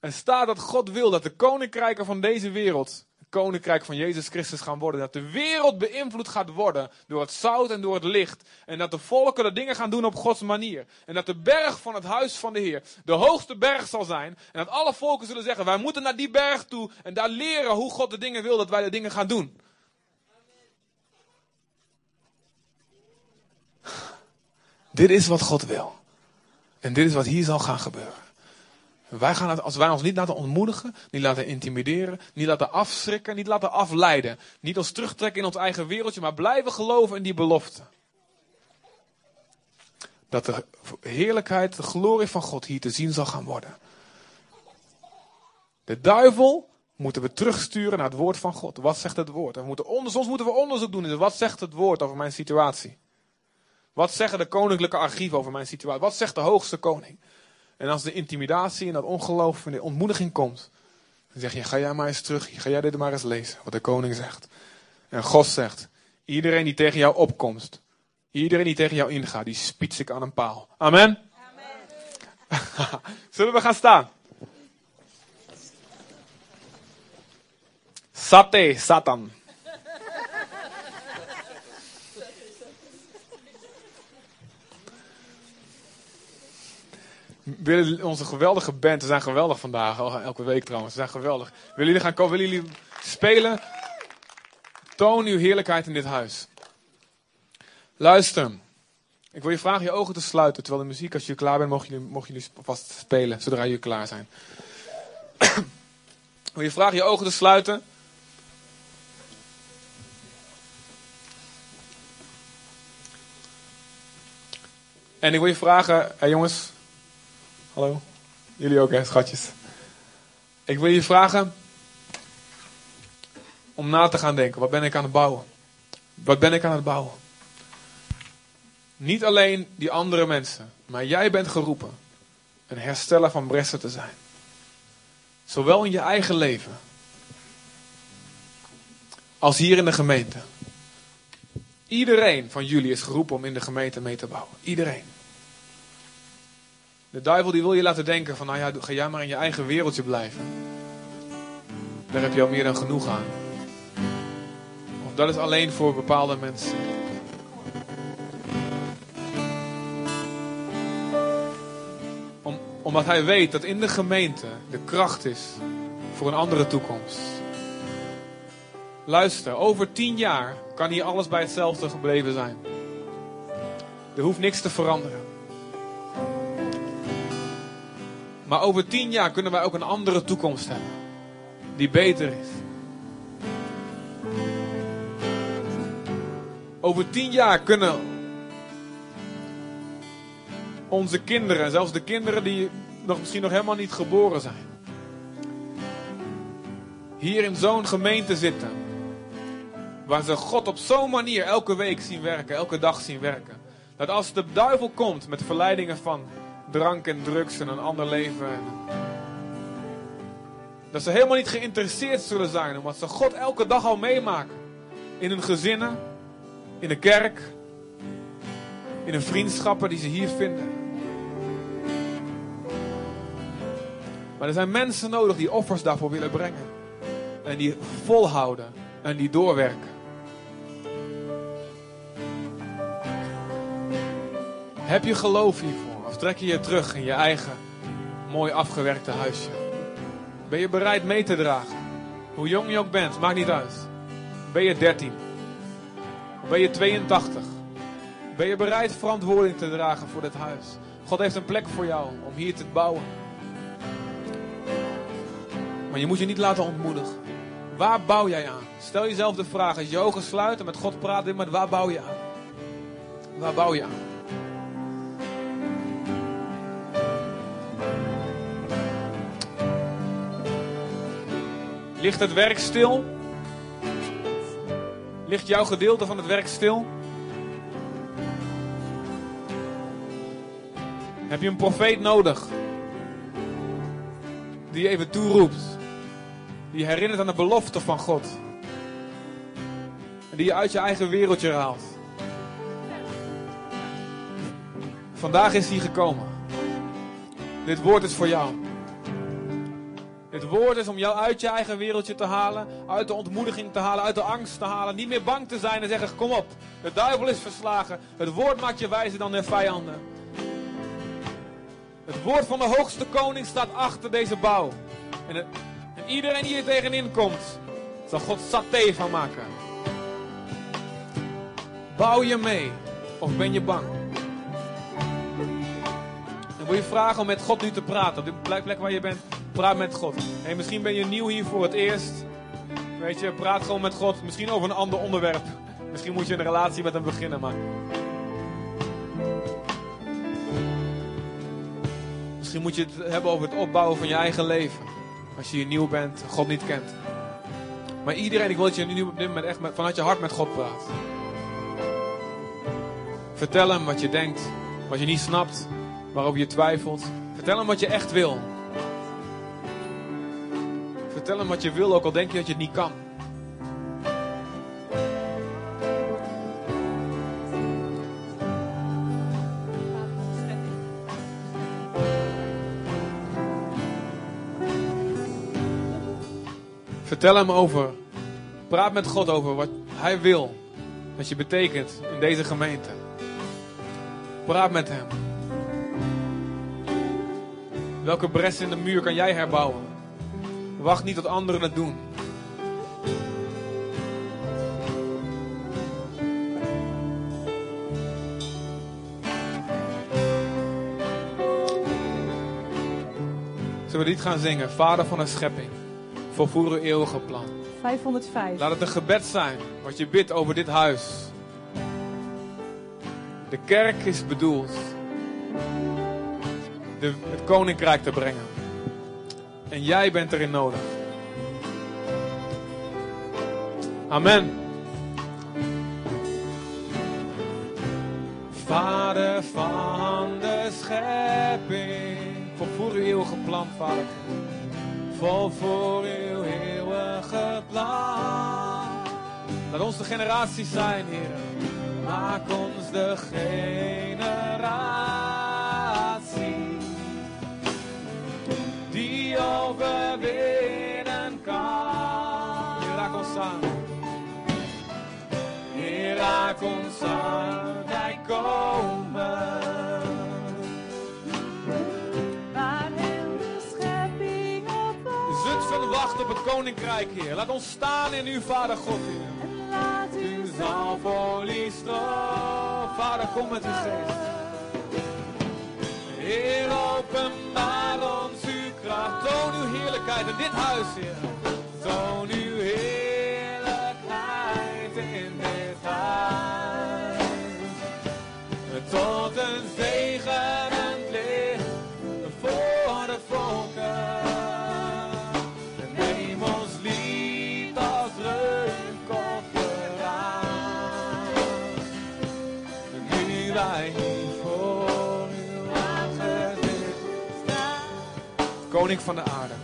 En staat dat God wil dat de koninkrijken van deze wereld, het koninkrijk van Jezus Christus gaan worden. Dat de wereld beïnvloed gaat worden door het zout en door het licht. En dat de volken de dingen gaan doen op Gods manier. En dat de berg van het huis van de Heer de hoogste berg zal zijn. En dat alle volken zullen zeggen, wij moeten naar die berg toe en daar leren hoe God de dingen wil dat wij de dingen gaan doen. Dit is wat God wil. En dit is wat hier zal gaan gebeuren. Wij gaan het, als wij ons niet laten ontmoedigen, niet laten intimideren, niet laten afschrikken, niet laten afleiden. Niet ons terugtrekken in ons eigen wereldje, maar blijven geloven in die belofte. Dat de heerlijkheid, de glorie van God hier te zien zal gaan worden. De duivel moeten we terugsturen naar het woord van God. Wat zegt het woord? We moeten onder, soms moeten we onderzoek doen. in Wat zegt het woord over mijn situatie? Wat zeggen de koninklijke archieven over mijn situatie? Wat zegt de hoogste koning? En als de intimidatie en dat ongeloof en de ontmoediging komt, dan zeg je: ga jij maar eens terug, ga jij dit maar eens lezen, wat de koning zegt. En God zegt: iedereen die tegen jou opkomt, iedereen die tegen jou ingaat, die spiets ik aan een paal. Amen? Zullen we gaan staan? Sate, Satan. Willen onze geweldige band, ze zijn geweldig vandaag, elke week trouwens, ze zijn geweldig. Willen jullie gaan komen, willen jullie spelen? Toon uw heerlijkheid in dit huis. Luister, ik wil je vragen je ogen te sluiten, terwijl de muziek, als je klaar bent, mogen jullie, mogen jullie vast spelen, zodra jullie klaar zijn. ik wil je vragen je ogen te sluiten. En ik wil je vragen, jongens, hallo, jullie ook hè, schatjes. Ik wil je vragen om na te gaan denken, wat ben ik aan het bouwen? Wat ben ik aan het bouwen? Niet alleen die andere mensen, maar jij bent geroepen een hersteller van bressen te zijn. Zowel in je eigen leven als hier in de gemeente. Iedereen van jullie is geroepen om in de gemeente mee te bouwen. Iedereen. De duivel die wil je laten denken van, nou ja, ga jij maar in je eigen wereldje blijven. Daar heb je al meer dan genoeg aan. Of dat is alleen voor bepaalde mensen. Om, omdat hij weet dat in de gemeente de kracht is voor een andere toekomst. Luister, over tien jaar kan hier alles bij hetzelfde gebleven zijn. Er hoeft niks te veranderen. Maar over tien jaar kunnen wij ook een andere toekomst hebben. Die beter is. Over tien jaar kunnen onze kinderen, zelfs de kinderen die nog, misschien nog helemaal niet geboren zijn, hier in zo'n gemeente zitten. Waar ze God op zo'n manier elke week zien werken, elke dag zien werken. Dat als de duivel komt met verleidingen van drank en drugs en een ander leven. Dat ze helemaal niet geïnteresseerd zullen zijn, omdat ze God elke dag al meemaken. In hun gezinnen, in de kerk, in hun vriendschappen die ze hier vinden. Maar er zijn mensen nodig die offers daarvoor willen brengen. En die volhouden en die doorwerken. Heb je geloof hiervoor? Trek je je terug in je eigen mooi afgewerkte huisje? Ben je bereid mee te dragen? Hoe jong je ook bent, maakt niet uit. Ben je 13? Of ben je 82? Ben je bereid verantwoording te dragen voor dit huis? God heeft een plek voor jou om hier te bouwen. Maar je moet je niet laten ontmoedigen. Waar bouw jij aan? Stel jezelf de vraag, als je ogen sluit en met God praat, maar waar bouw je aan? Waar bouw je aan? Ligt het werk stil? Ligt jouw gedeelte van het werk stil? Heb je een profeet nodig? Die je even toeroept. Die je herinnert aan de belofte van God. En die je uit je eigen wereldje haalt. Vandaag is hij gekomen. Dit woord is voor jou. Dit woord is om jou uit je eigen wereldje te halen, uit de ontmoediging te halen, uit de angst te halen. Niet meer bang te zijn en zeggen: Kom op, de duivel is verslagen. Het woord maakt je wijzer dan de vijanden. Het woord van de hoogste koning staat achter deze bouw. En, het, en iedereen die er tegenin komt, zal God saté van maken. Bouw je mee of ben je bang? En wil je vragen om met God nu te praten? Op de plek waar je bent, praat met God. Misschien ben je nieuw hier voor het eerst. Weet je, praat gewoon met God. Misschien over een ander onderwerp. Misschien moet je een relatie met hem beginnen, maar... Misschien moet je het hebben over het opbouwen van je eigen leven. Als je hier nieuw bent, God niet kent. Maar iedereen, ik wil dat je nu op dit moment echt met, vanuit je hart met God praat. Vertel hem wat je denkt, wat je niet snapt, waarover je twijfelt. Vertel hem wat je echt wil. Vertel hem wat je wil, ook al denk je dat je het niet kan. Vertel hem over. Praat met God over wat hij wil dat je betekent in deze gemeente. Praat met hem. Welke bres in de muur kan jij herbouwen? Wacht niet tot anderen het doen. Zullen we dit gaan zingen? Vader van de schepping, volvoer uw eeuwige plan. 505. Laat het een gebed zijn wat je bidt over dit huis. De kerk is bedoeld de, het koninkrijk te brengen. En jij bent erin nodig. Amen. Vader van de schepping, volvoer uw eeuwige plan, Vader. Volvoer uw eeuwige plan. Laat ons de generatie zijn, Heer. Maak ons de generatie overwinnen kan. Raak ons aan. Ons aan. Wij komen. Waar heel de schepping op wacht. Zutphen wacht op het koninkrijk, Heer. Laat ons staan in uw Vader God, Heer. En laat U uw zal folie stroom. Vader, kom met uw geest. Heer, openbaar in dit huis, Heer. Toon uw heerlijkheid in dit huis. Tot een zegenend licht voor de volken. En neem ons lied als reukoffer aan. Nu wij hier voor uw aangezicht staan. Koning van de aarde.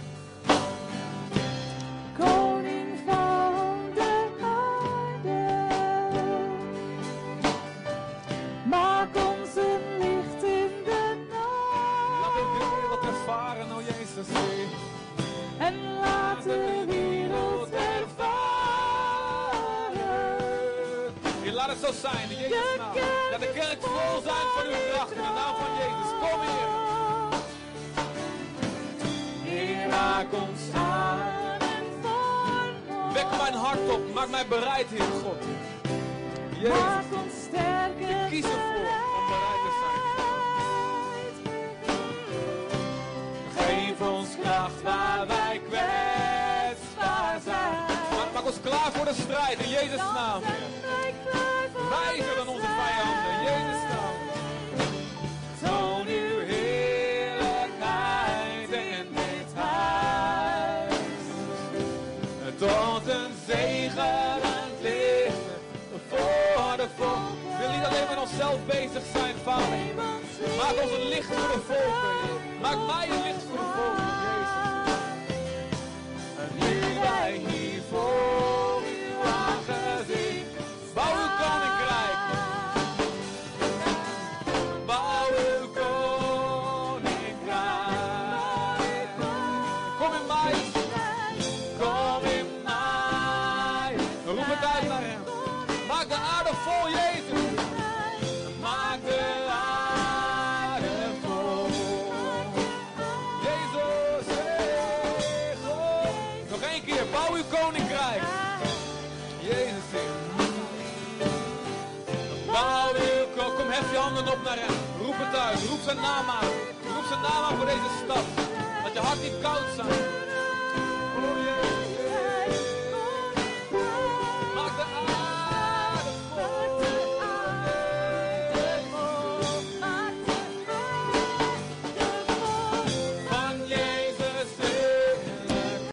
Zo zijn in Jezus' naam. Laat de kerk vol zijn van uw kracht in de naam van Jezus. Kom. Heer, maak ons aan. Wek mijn hart op. Maak mij bereid, Heer God. Jezus, Maak ons sterker. ik kies ervoor om bereid te zijn. Geef ons kracht waar wij kwetsbaar zijn. Maak, maak ons klaar voor de strijd in Jezus' naam. Dan onze vijanden Jezus' naam. Toon uw heerlijkheid in dit huis. Tot een zegenend licht voor de volk. Ik wil niet alleen met onszelf bezig zijn, Vader. Maak ons een licht voor de. Heer. Maak mij een licht hef je handen op naar hem. Roep het uit, roep zijn naam aan. Roep zijn naam aan voor deze stad. Dat je hart niet koud zijn.